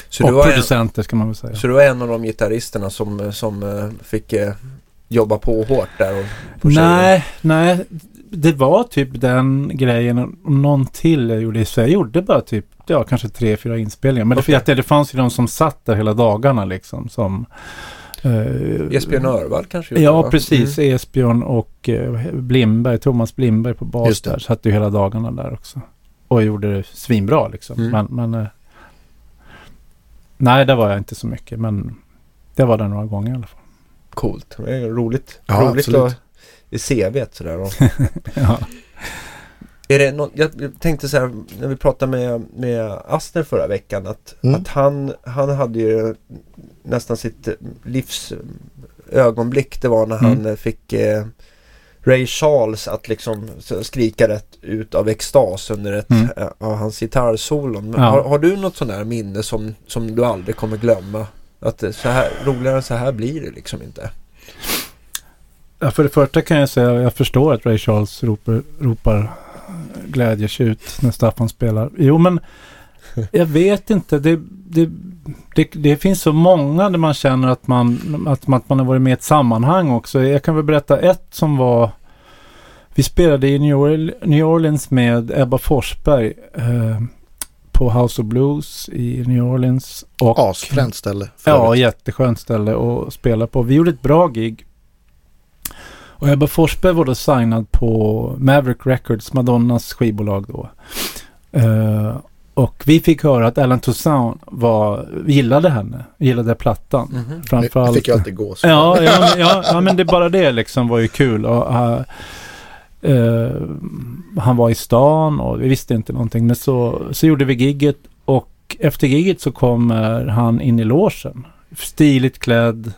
Så och producenter en, ska man väl säga. Så du var en av de gitarristerna som, som uh, fick uh, jobba på hårt där? Och, nej, nej. Det var typ den grejen och någon till jag gjorde. Så jag gjorde bara typ ja, kanske tre, fyra inspelningar. Men okay. det, det fanns ju de som satt där hela dagarna liksom. Som, Uh, Esbjörn Örvall kanske? Ja, va? precis. Mm. Esbjörn och uh, Blimberg, Thomas Blimberg på bas där. Satt ju hela dagarna där också. Och gjorde det svinbra liksom. Mm. Men, men uh, nej, det var jag inte så mycket. Men det var det några gånger i alla fall. Coolt. Det är roligt. Ja, roligt absolut. Att, i CVt sådär. ja. Är det något, jag tänkte så här när vi pratade med, med Aster förra veckan att, mm. att han, han hade ju nästan sitt livs ögonblick det var när mm. han fick eh, Ray Charles att liksom skrika rätt ut av extas under ett mm. äh, av hans gitarrsolon. Ja. Har, har, du något sånt där minne som, som du aldrig kommer glömma? Att så här, roligare än så här blir det liksom inte. Ja, för det första kan jag säga att jag förstår att Ray Charles ropar, ropar glädjetjut när Staffan spelar. Jo, men jag vet inte. Det, det, det, det, finns så många där man känner att man, att, att man har varit med i ett sammanhang också. Jag kan väl berätta ett som var vi spelade i New Orleans med Ebba Forsberg eh, på House of Blues i New Orleans. Och, Asfränt ställe. Ja, jätteskönt ställe att spela på. Vi gjorde ett bra gig. Och Ebba Forsberg var då signad på Maverick Records, Madonnas skivbolag då. Uh, och vi fick höra att Ellen Toussaint var, gillade henne, gillade plattan. Mm -hmm. Framförallt. Det fick ju alltid gå så. Ja, ja, ja, ja, men det bara det liksom var ju kul. Och, uh, uh, han var i stan och vi visste inte någonting. Men så, så gjorde vi gigget och efter gigget så kommer han in i låsen. Stiligt klädd,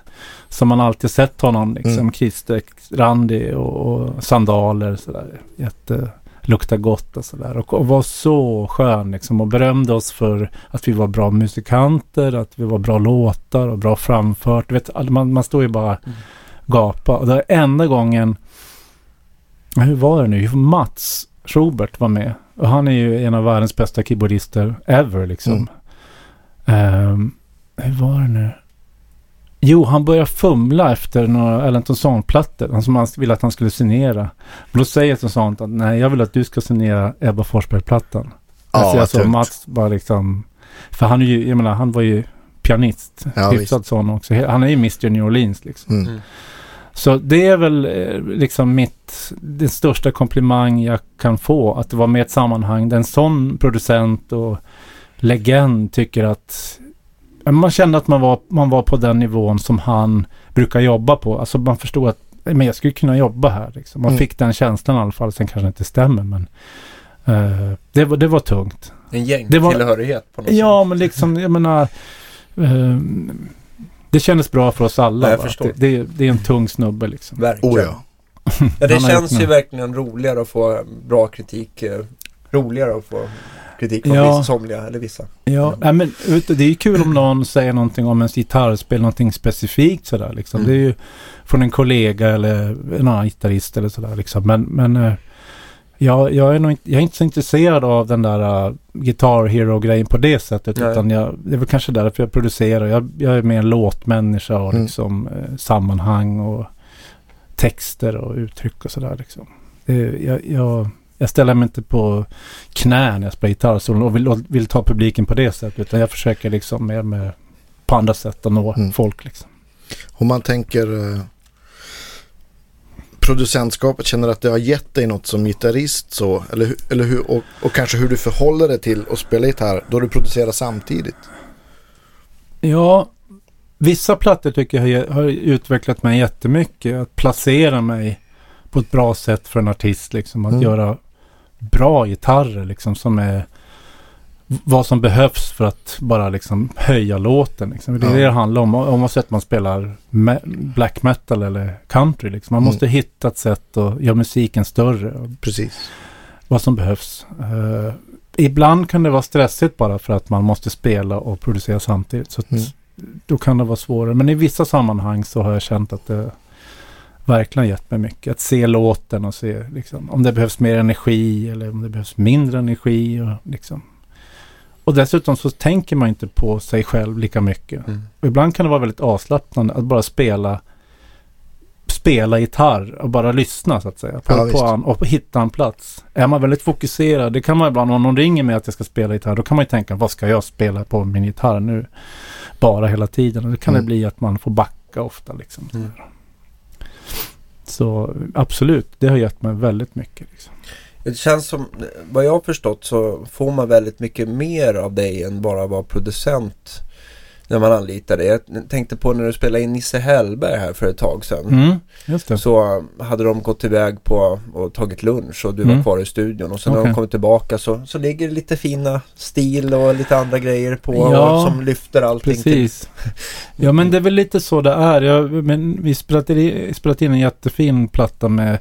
som man alltid sett honom. Liksom, mm. Kritstreck, randig och, och sandaler. Sådär. Jätte lukta gott och sådär. Och, och var så skön liksom och berömde oss för att vi var bra musikanter, att vi var bra låtar och bra framfört. Du vet, man, man står ju bara mm. gapa. Och det var enda gången, hur var det nu? Mats Schubert var med. Och han är ju en av världens bästa keyboardister ever liksom. Mm. Um, hur var det nu? Jo, han börjar fumla efter några Ellen Thompson-plattor som han ville att han skulle signera. Och då säger sånt att nej, jag vill att du ska signera Ebba Forsberg-plattan. Ja, alltså, alltså Mats bara liksom... För han är ju, jag menar, han var ju pianist. Ja, hyfsad sån också. Han är ju Mr New Orleans liksom. Mm. Så det är väl eh, liksom mitt, den största komplimang jag kan få. Att det var med ett sammanhang där en sån producent och legend tycker att man kände att man var, man var på den nivån som han brukar jobba på. Alltså man förstod att men jag skulle kunna jobba här. Liksom. Man mm. fick den känslan i alla fall. Sen kanske det inte stämmer men uh, det, var, det var tungt. En gängtillhörighet på något Ja, sätt. men liksom jag menar uh, det kändes bra för oss alla. jag förstår. Det, det, är en tung snubbe liksom. Verkligen. Oh, ja. ja, det känns ju verkligen roligare att få bra kritik. Eh, roligare att få kritik från ja. somliga eller vissa. Ja, mm. men det är ju kul om någon säger någonting om ens gitarrspel, någonting specifikt sådär liksom. Mm. Det är ju från en kollega eller en annan gitarrist eller sådär liksom. Men, men uh, jag, jag, är nog inte, jag är inte så intresserad av den där uh, Guitar Hero-grejen på det sättet. Nej. Utan jag, det är väl kanske därför jag producerar. Jag, jag är mer en låtmänniska och mm. liksom uh, sammanhang och texter och uttryck och sådär liksom. Det, jag, jag jag ställer mig inte på knä när jag spelar gitarr och vill, vill ta publiken på det sättet. Utan jag försöker liksom mer med på andra sätt att nå mm. folk. Liksom. Om man tänker eh, producentskapet, känner att det har gett dig något som gitarrist så? Eller, eller hur, och, och kanske hur du förhåller dig till att spela gitarr då du producerar samtidigt? Ja, vissa plattor tycker jag har utvecklat mig jättemycket. Att placera mig på ett bra sätt för en artist. Liksom, att mm. göra bra gitarrer liksom som är vad som behövs för att bara liksom höja låten. Liksom. Det är ja. det det handlar om. Oavsett om man spelar me black metal eller country. Liksom. Man mm. måste hitta ett sätt att göra musiken större. Precis. Vad som behövs. Uh, ibland kan det vara stressigt bara för att man måste spela och producera samtidigt. Så mm. Då kan det vara svårare. Men i vissa sammanhang så har jag känt att det verkligen gett mig mycket. Att se låten och se liksom, om det behövs mer energi eller om det behövs mindre energi. Och, liksom. Och dessutom så tänker man inte på sig själv lika mycket. Mm. Och ibland kan det vara väldigt avslappnande att bara spela spela gitarr och bara lyssna så att säga. På, ja, på an, och hitta en plats. Är man väldigt fokuserad, det kan man ibland, om någon ringer mig att jag ska spela gitarr, då kan man ju tänka, vad ska jag spela på min gitarr nu? Bara hela tiden. Och då kan mm. det bli att man får backa ofta liksom. Mm. Så absolut, det har gett mig väldigt mycket. Liksom. Det känns som, vad jag har förstått så får man väldigt mycket mer av dig än bara vara producent när man anlitar dig. Jag tänkte på när du spelade in Nisse Hellberg här för ett tag sedan. Mm, så hade de gått iväg på och tagit lunch och du mm. var kvar i studion. Och sen okay. när de kommit tillbaka så, så ligger det lite fina stil och lite andra grejer på ja, som lyfter allting. Precis. ja men det är väl lite så det är. Jag, men vi spelade, spelat in en jättefin platta med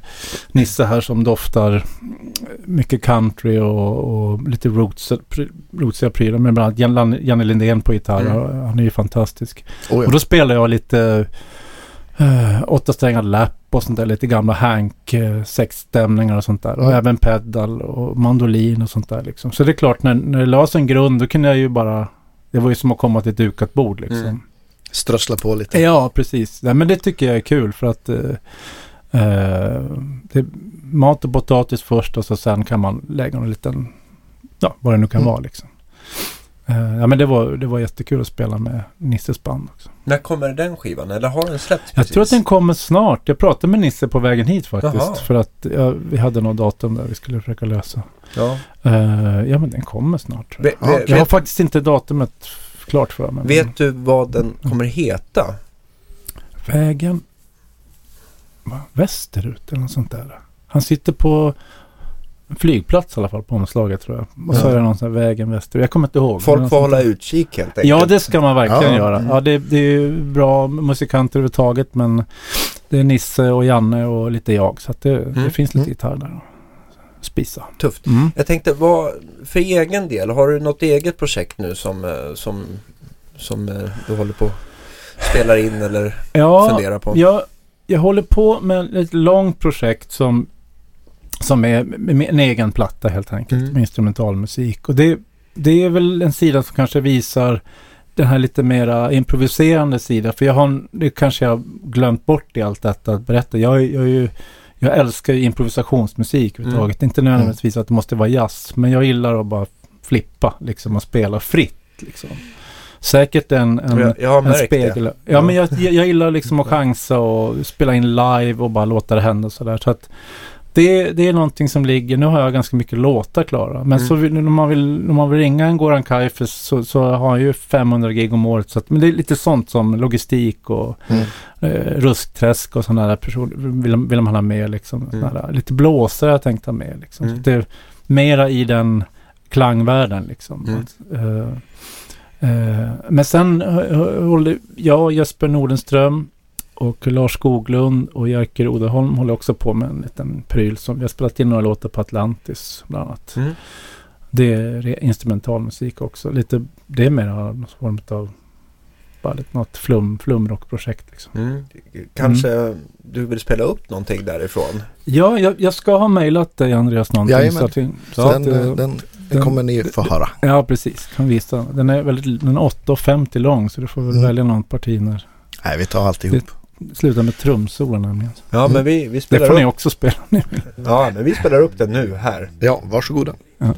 Nisse här som doftar mycket country och, och lite rootsiga prylar. Med bland annat Janne Lindén på gitarr. Mm han är ju fantastisk. Oh ja. Och då spelar jag lite uh, åtta strängar lapp och sånt där. Lite gamla Hank uh, sexstämningar och sånt där. Mm. Och även pedal och mandolin och sånt där liksom. Så det är klart när, när det lades en grund då kunde jag ju bara det var ju som att komma till ett dukat bord liksom. Mm. Strössla på lite. Ja, precis. Ja, men det tycker jag är kul för att uh, det, mat och potatis först och så sen kan man lägga en liten, ja vad det nu kan mm. vara liksom. Eh, ja men det var, det var jättekul att spela med Nisses band också. När kommer den skivan? Eller har den släppts Jag precis? tror att den kommer snart. Jag pratade med Nisse på vägen hit faktiskt. Jaha. För att ja, vi hade något datum där vi skulle försöka lösa. Ja. Eh, ja men den kommer snart. Tror jag. ve- Ja, jag har vet, faktiskt inte datumet klart för mig. vet du vad den kommer heta? Vägen va, västerut eller något sånt där. Han sitter på en flygplats i alla fall på omslaget tror jag. Och så Ja. är det någon sån här vägen västerut. Jag kommer inte ihåg. Folk får hålla utkik helt enkelt. Ja, det ska man verkligen Ja. göra. Ja, det, det är ju bra musikanter överhuvudtaget men det är Nisse och Janne och lite jag. Så att det, det Mm. finns lite Mm. gitarr där att spisa. Tufft. Mm. Jag tänkte, vad, för egen del, har du något eget projekt nu som, eh, som, som eh, du håller på spelar in eller Ja, funderar på? jag, jag håller på med ett långt projekt som, som är en egen platta helt enkelt. Mm. Med instrumentalmusik. Och det, det är väl en sida som kanske visar den här lite mera improviserande sidan. För jag har, det kanske jag glömt bort i allt detta att berätta. Jag, jag, är ju, jag älskar ju improvisationsmusik överhuvudtaget. Inte nödvändigtvis att det måste vara jazz. Men jag gillar att bara flippa liksom och spela fritt. Liksom. Säkert en, en, jag, jag en spegel. det. Ja, men jag, jag, gillar liksom att chansa och spela in live och bara låta det hända sådär. Så att det, det är någonting som ligger, nu har jag ganska mycket låtar klara. Men Mm. så vill, när, man vill, när man vill ringa en Goran Kaifes så, så har han ju 500 gig om året. Så att, men det är lite sånt som logistik och Mm. eh, ruskträsk och sådana där personer vill, vill man ha med liksom. Mm. Där, lite blåsare har jag tänkt ha med liksom. Mm. Så det är mera i den klangvärlden liksom. Mm. Att, eh, eh, men sen håller jag och Jesper Nordenström och Lars Skoglund och Jerker Odeholm håller också på med en liten pryl som vi har spelat in några låtar på Atlantis bland annat. Mm. Det är instrumentalmusik också. Lite, det är mer någon form av bara lite något flum, flumrockprojekt liksom. Mm. Kanske du vill spela upp någonting därifrån? Ja, jag, jag ska ha mejlat dig Andreas någonting. Jajamän. Så att, så Så den, att, eh, den, den, den- kommer ni få höra. Ja, precis. Kan visa. Den är väldigt, den är 8,50 lång så du får väl Mm. välja någon parti när Nej, vi tar alltihop. det slutar med trumsolo nämligen. Ja, Mm. men vi, vi Det spelar får ni upp. också spela nu. Ja, men vi spelar upp den nu här. Ja, varsågoda. Thank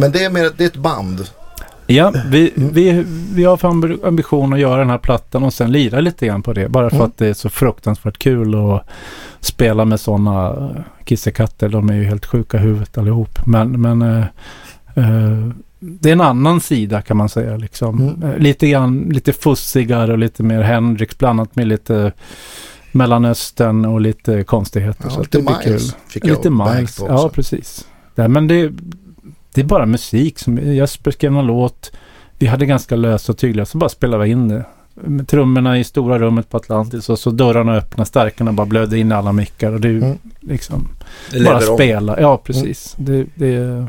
Men det är, mer, det är ett band. Ja, vi, vi, vi har för ambition att göra den här plattan och sen lira lite grann på det. Bara för Mm. att det är så fruktansvärt kul att spela med sådana kissekatter. De är ju helt sjuka i huvudet allihop. Men, men eh, eh, det är en annan sida kan man säga. Liksom. Mm. Eh, Lite grann, lite fussigare och lite mer Hendrix blandat med lite Mellanöstern och lite konstigheter. Ja, så lite det blir kul. Miles fick jag Lite Miles, på ja precis. Nej, men det, det är bara musik. Som, Jesper skrev någon låt. Vi hade ganska lösa och tydliga, så bara spelade vi in det. Med trummorna i stora rummet på Atlantis och så dörrarna öppna, stärkarna bara blödde in i alla mickar. Och det Mm. liksom Det bara om. spela. Ja, precis. Det, det,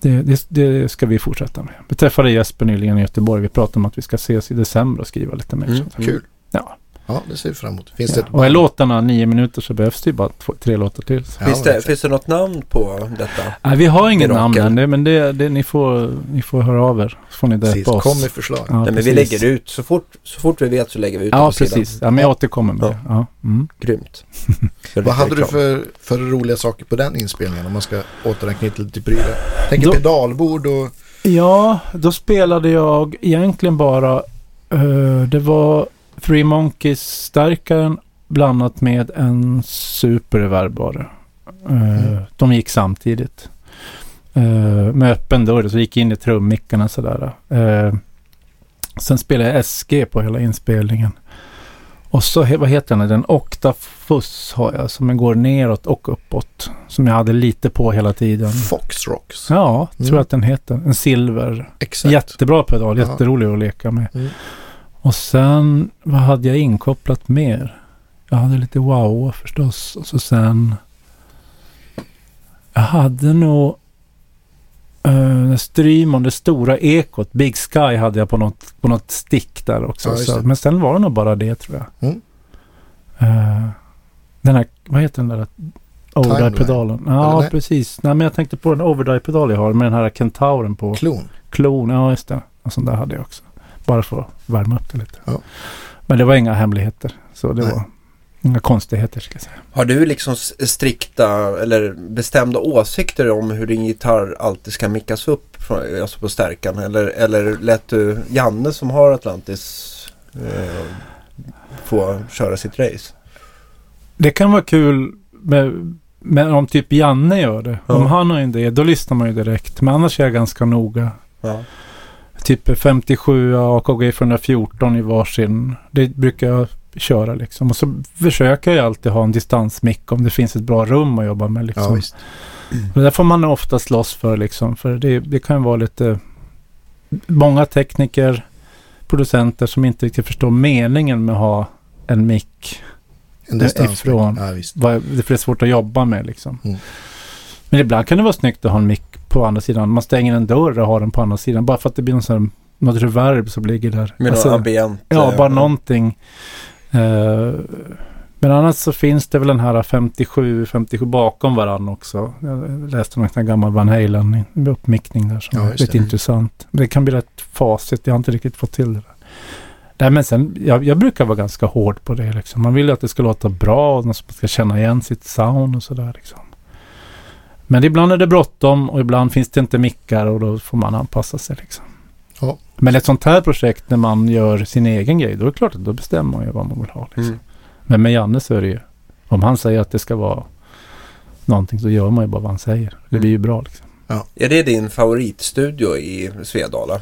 det, det, det ska vi fortsätta med. Vi träffade Jesper nyligen i Göteborg. Vi pratade om att vi ska ses i december och skriva lite mer. Mm. Kul. Ja. Ja, det ser vi fram emot. Finns det Ja. ett Och är låtarna nio minuter så behövs det ju bara två, tre låtar till. Ja, Finns, det, finns det något namn på detta? Nej, vi har ingen Mirakel. namn än, det, men det, det, ni, får, ni får höra av er. Så får ni Precis, deppa oss. kom med förslag. Ja, Nej, men vi precis. lägger ut, så fort, så fort vi vet så lägger vi ut det Ja, på sidan. precis. Ja, men jag återkommer med Ja. det. Ja. Mm. Grymt. Vad hade du för, för roliga saker på den inspelningen om man ska återanknyta lite till prylar? Tänker Då- pedalbord och... Ja, då spelade jag egentligen bara, eh, det var Three Monkeys-stärkaren blandat med en superreverb var det. Eh, Mm. De gick samtidigt. Eh, med öppen dörr, så gick in i trummickarna sådär. Uh, sen spelade jag SG på hela inspelningen. Och så, vad heter den? Den Octafus har jag som går neråt och uppåt. Som jag hade lite på hela tiden. Fox Rocks. Ja, tror Mm. att den heter. En silver. Exakt. Jättebra pedal, jätterolig att leka med. Mm. Och sen, vad hade jag inkopplat mer? Jag hade lite wow förstås. Och så sen... Jag hade nog... Uh, Strymon, det stora ekot, Big Sky hade jag på något, på något stick där också. Ja, så, men sen var det nog bara det tror jag. Mm. Eh, den här, vad heter den där overdrive-pedalen? Eller Ja, nej? precis. Nej, men jag tänkte på den overdrive-pedal jag har med den här kentauren på. Klon. Klon, ja just det. En sån där hade jag också. Bara för att värma upp det lite. Ja. Men det var inga hemligheter. Så det Nej. var inga konstigheter ska jag säga. Har du liksom strikta eller bestämda åsikter om hur din gitarr alltid ska mickas upp från, alltså på stärkan? Eller, eller lät du Janne som har Atlantis eh, få köra sitt race? Det kan vara kul med, med om typ Janne gör det. Ja. Om han har en idé, då lyssnar man ju direkt. Men annars är jag ganska noga. Ja. Typ 57 AKG 414 i varsin. Det brukar jag köra liksom. Och så försöker jag alltid ha en distansmick om det finns ett bra rum att jobba med Ja, liksom. visst. Och det får man ofta slåss för liksom. För det, det kan vara lite... Många tekniker, producenter som inte riktigt förstår meningen med att ha en mick. En ifrån. Ja, visst. Vad- Det är svårt att jobba med liksom. Mm. Men ibland kan det vara snyggt att ha en mick på andra sidan. Man stänger en dörr och har den på andra sidan. Bara för att det blir någon sån något reverb som ligger där. Med Alltså, ambient. Ja, eh, bara någonting. Eh, men annars så finns det väl den här 57, 57 bakom varann också. Jag läste någon gammal Van Halen uppmickning där som Ja, är lite det. intressant. Det kan bli rätt facit. Jag har inte riktigt fått till det där. Nej, men sen, jag, jag brukar vara ganska hård på det. Liksom. Man vill ju att det ska låta bra och man ska känna igen sitt sound och sådär. Liksom. Men ibland är det bråttom och ibland finns det inte mickar och då får man anpassa sig. Liksom. Ja. Men ett sånt här projekt när man gör sin egen grej, då är det klart att då bestämmer man ju vad man vill ha. Liksom. Mm. Men med Janne så är det ju, om han säger att det ska vara någonting så gör man ju bara vad han säger. Det blir ju bra liksom. Är det din favoritstudio i Svedala?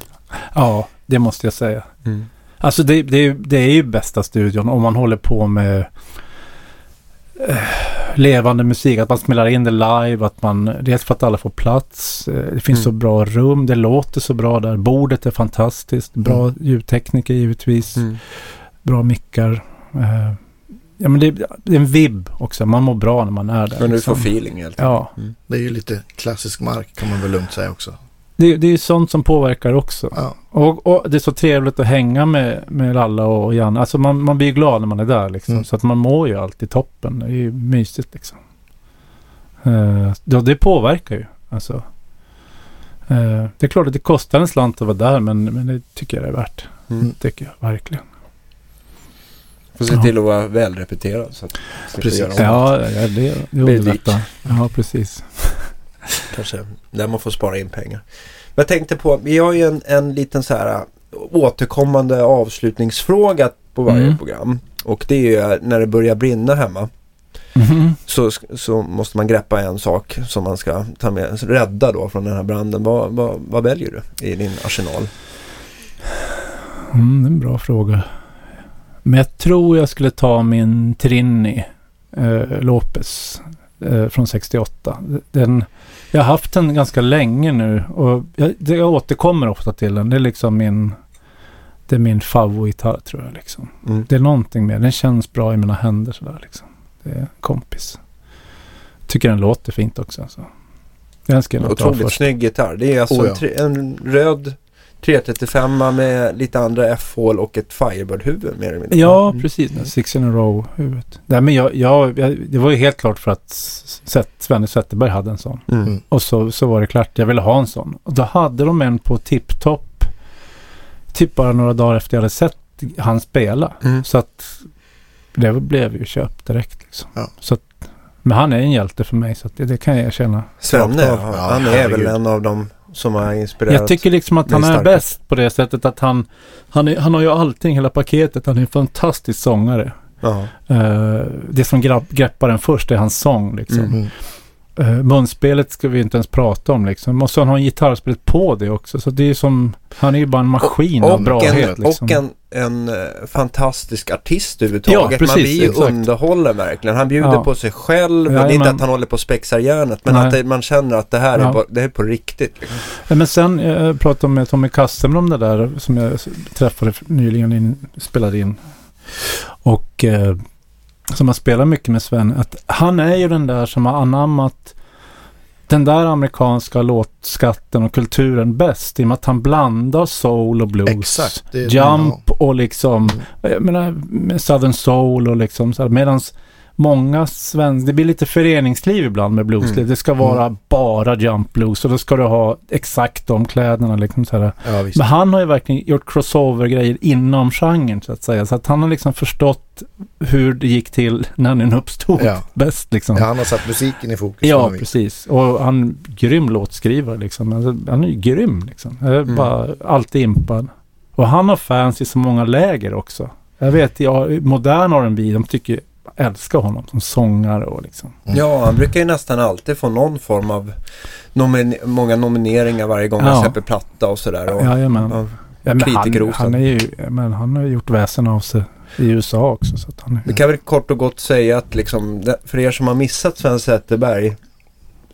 Ja, det måste jag säga. Mm. Alltså det, det, det är ju bästa studion om man håller på med levande musik. Att man spelar in det live. Att man, dels för att alla får plats. Eh, det finns Mm. så bra rum. Det låter så bra där. Bordet är fantastiskt. Bra Mm. ljudtekniker givetvis. Mm. Bra mickar. Eh, ja men det, det är en vibb också. Man mår bra när man är där. Men du liksom. får feeling helt Ja, Det är ju lite klassisk mark kan man väl lugnt säga också. Det, det är ju sånt som påverkar också. Ja, Och, och det är så trevligt att hänga med, med Lalla och Janne. Alltså man, man blir glad när man är där liksom. Mm. Så att man mår ju alltid toppen. Det är ju mysigt liksom. Uh, det, det påverkar ju. Alltså. Eh, det är klart att det kostar en slant att vara där men, men det tycker jag det är värt. Mm. Tycker jag verkligen. Får se Ja. till att vara välrepeterad. Så att Precis. Ja, ja det, det underlättar. Ja, precis. Kanske där man får spara in pengar. Men jag tänkte på, vi har ju en, en liten så här återkommande avslutningsfråga på varje Mm. program. Och det är ju när det börjar brinna hemma. Mhm. Så, så måste man greppa en sak som man ska ta med, rädda då från den här branden. Vad, vad, vad väljer du i din arsenal? Mm, det är en bra fråga. Men jag tror jag skulle ta min Trini eh, Lopez eh, från 68. Den, jag har haft den ganska länge nu och jag, jag återkommer ofta till den. Det är liksom min, det är min favoritgitarr tror jag. Liksom. Mm. Det är någonting med den. känns bra i mina händer sådär liksom. Det är en kompis. Tycker den låter fint också. Alltså. Den ska jag Otroligt snygg gitarr. Det är alltså Oh ja. en, en röd 335 med lite andra F-hål och ett Firebird-huvud mer eller mindre. Ja, Mm. precis. Six in a row huvudet. Nej, men jag, jag, jag, det var ju helt klart för att Sett, Svenne Zetterberg hade en sån. Mm. Mm. Och så, så var det klart, jag ville ha en sån. Och då hade de en på Tipptopp. Typ bara några dagar efter jag hade sett han spela. Mm. Så att det blev ju köpt direkt liksom. Ja. Så att, men han är en hjälte för mig så att det, det kan jag känna. Svenne, ja, han är väl en av dem som har inspirerat. Jag tycker liksom att är han är bäst på det sättet att han, han, är, han har ju allting, hela paketet. Han är en fantastisk sångare. Eh, det som greppar en först är hans sång liksom. Mm. Eh, munspelet ska vi inte ens prata om liksom. Och så har han gitarrspelet på det också. Så det är som, han är ju bara en maskin av Och, brahet en, liksom. och en, en eh, fantastisk artist överhuvudtaget. Ja, precis, Man blir ju exakt. underhållen verkligen. Han bjuder Ja. på sig själv. det är inte att han håller på och spexar järnet. Men Nej. att det, man känner att det här är, Ja. på, det är på riktigt. Liksom. Ja, Men sen, eh, jag pratade med Tommy Kassem om det där som jag träffade nyligen, in, spelade in. Och eh, som har spelat mycket med Sven, att han är ju den där som har anammat den där amerikanska låtskatten och kulturen bäst i och med att han blandar soul och blues. Exakt. Jump och liksom, Mm. jag menar, Southern Soul och liksom så här, medans många svenskar, det blir lite föreningsliv ibland med bluesliv. Mm. Det ska vara bara Jump Blues och då ska du ha exakt de kläderna liksom så här. Ja. Men han har ju verkligen gjort crossover-grejer inom genren så att säga. Så att han har liksom förstått hur det gick till när den uppstod Ja. bäst liksom. Ja, han har satt musiken i fokus. Ja, precis. Och han är grym låtskrivare liksom. Alltså, han är ju grym liksom. Jag är Mm. bara alltid impad. Och han har fans i så många läger också. Jag vet, jag, modern R&B, de tycker, älskar honom som sångare och liksom. Mm. Ja, han brukar ju nästan alltid få någon form av nomin- många nomineringar varje gång han Ja. släpper platta och sådär. Och, Jajamän. ja. Ja, men han, han, är ju, men han har ju gjort väsen av sig i USA också. Så att han är, Vi kan väl kort och gott säga att liksom, för er som har missat Sven Zetterberg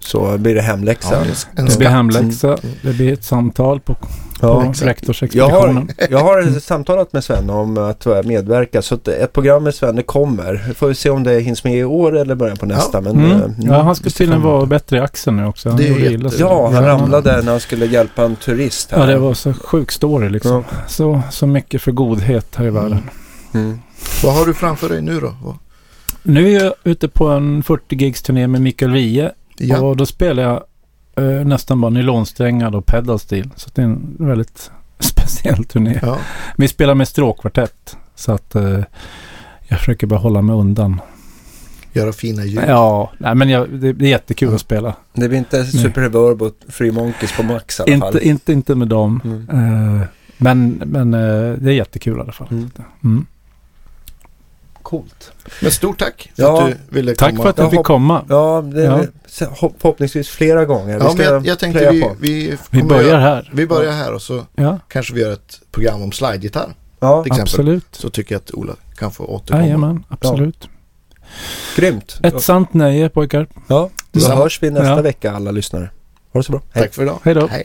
så blir det hemläxa. Ja, det blir hemläxa, Mm. det blir ett samtal på, på Ja, jag, rektorsexpeditionen. har, jag har samtalat med Sven om att medverka så att ett program med Sven det kommer. Vi får vi se om det hinns med i år eller början på nästa. Men, Mm. eh, Ja, han ser tydligen vara bättre i axeln nu också. Han Det illa sig. Ja, han Ja. ramlade när han skulle hjälpa en turist. Här. Ja, det var så sjuk story liksom. Så, så mycket för godhet här i världen. Mm. Vad har du framför dig nu då? Vad- Nu är jag ute på en 40 gigs turné med Mikael Wiehe. Ja. Och då spelar jag eh, nästan bara nylonsträngar och pedal steel. Så det är en väldigt speciell turné. ja. Vi spelar med stråkkvartett. Så att eh, jag försöker bara hålla mig undan. Göra fina ljud. Ja, nej, men jag, det, det är jättekul Ja. att spela. Det blir inte Super Reverb och Free Monkeys på max i alla fall. Inte, inte, inte med dem. Mm. Eh, men men eh, det är jättekul i alla fall. Mm. Coolt. Men stort tack för Ja, att du ville Tack komma. för att Jag fick komma. Ja, det Ja. förhoppningsvis flera gånger. Ja, men jag, jag tänkte vi, vi, Vi börjar göra- här. Vi börjar här och så Ja, kanske vi gör ett program om slide-gitarr. Ja, exempel. absolut. Så tycker jag att Ola kan få återkomma. Jajamän, absolut. grymt. Ett sant nöje pojkar. Ja, då hörs vi nästa Ja. vecka alla lyssnare. Ha det så bra. Hej. Tack för idag. Hej då. Hej.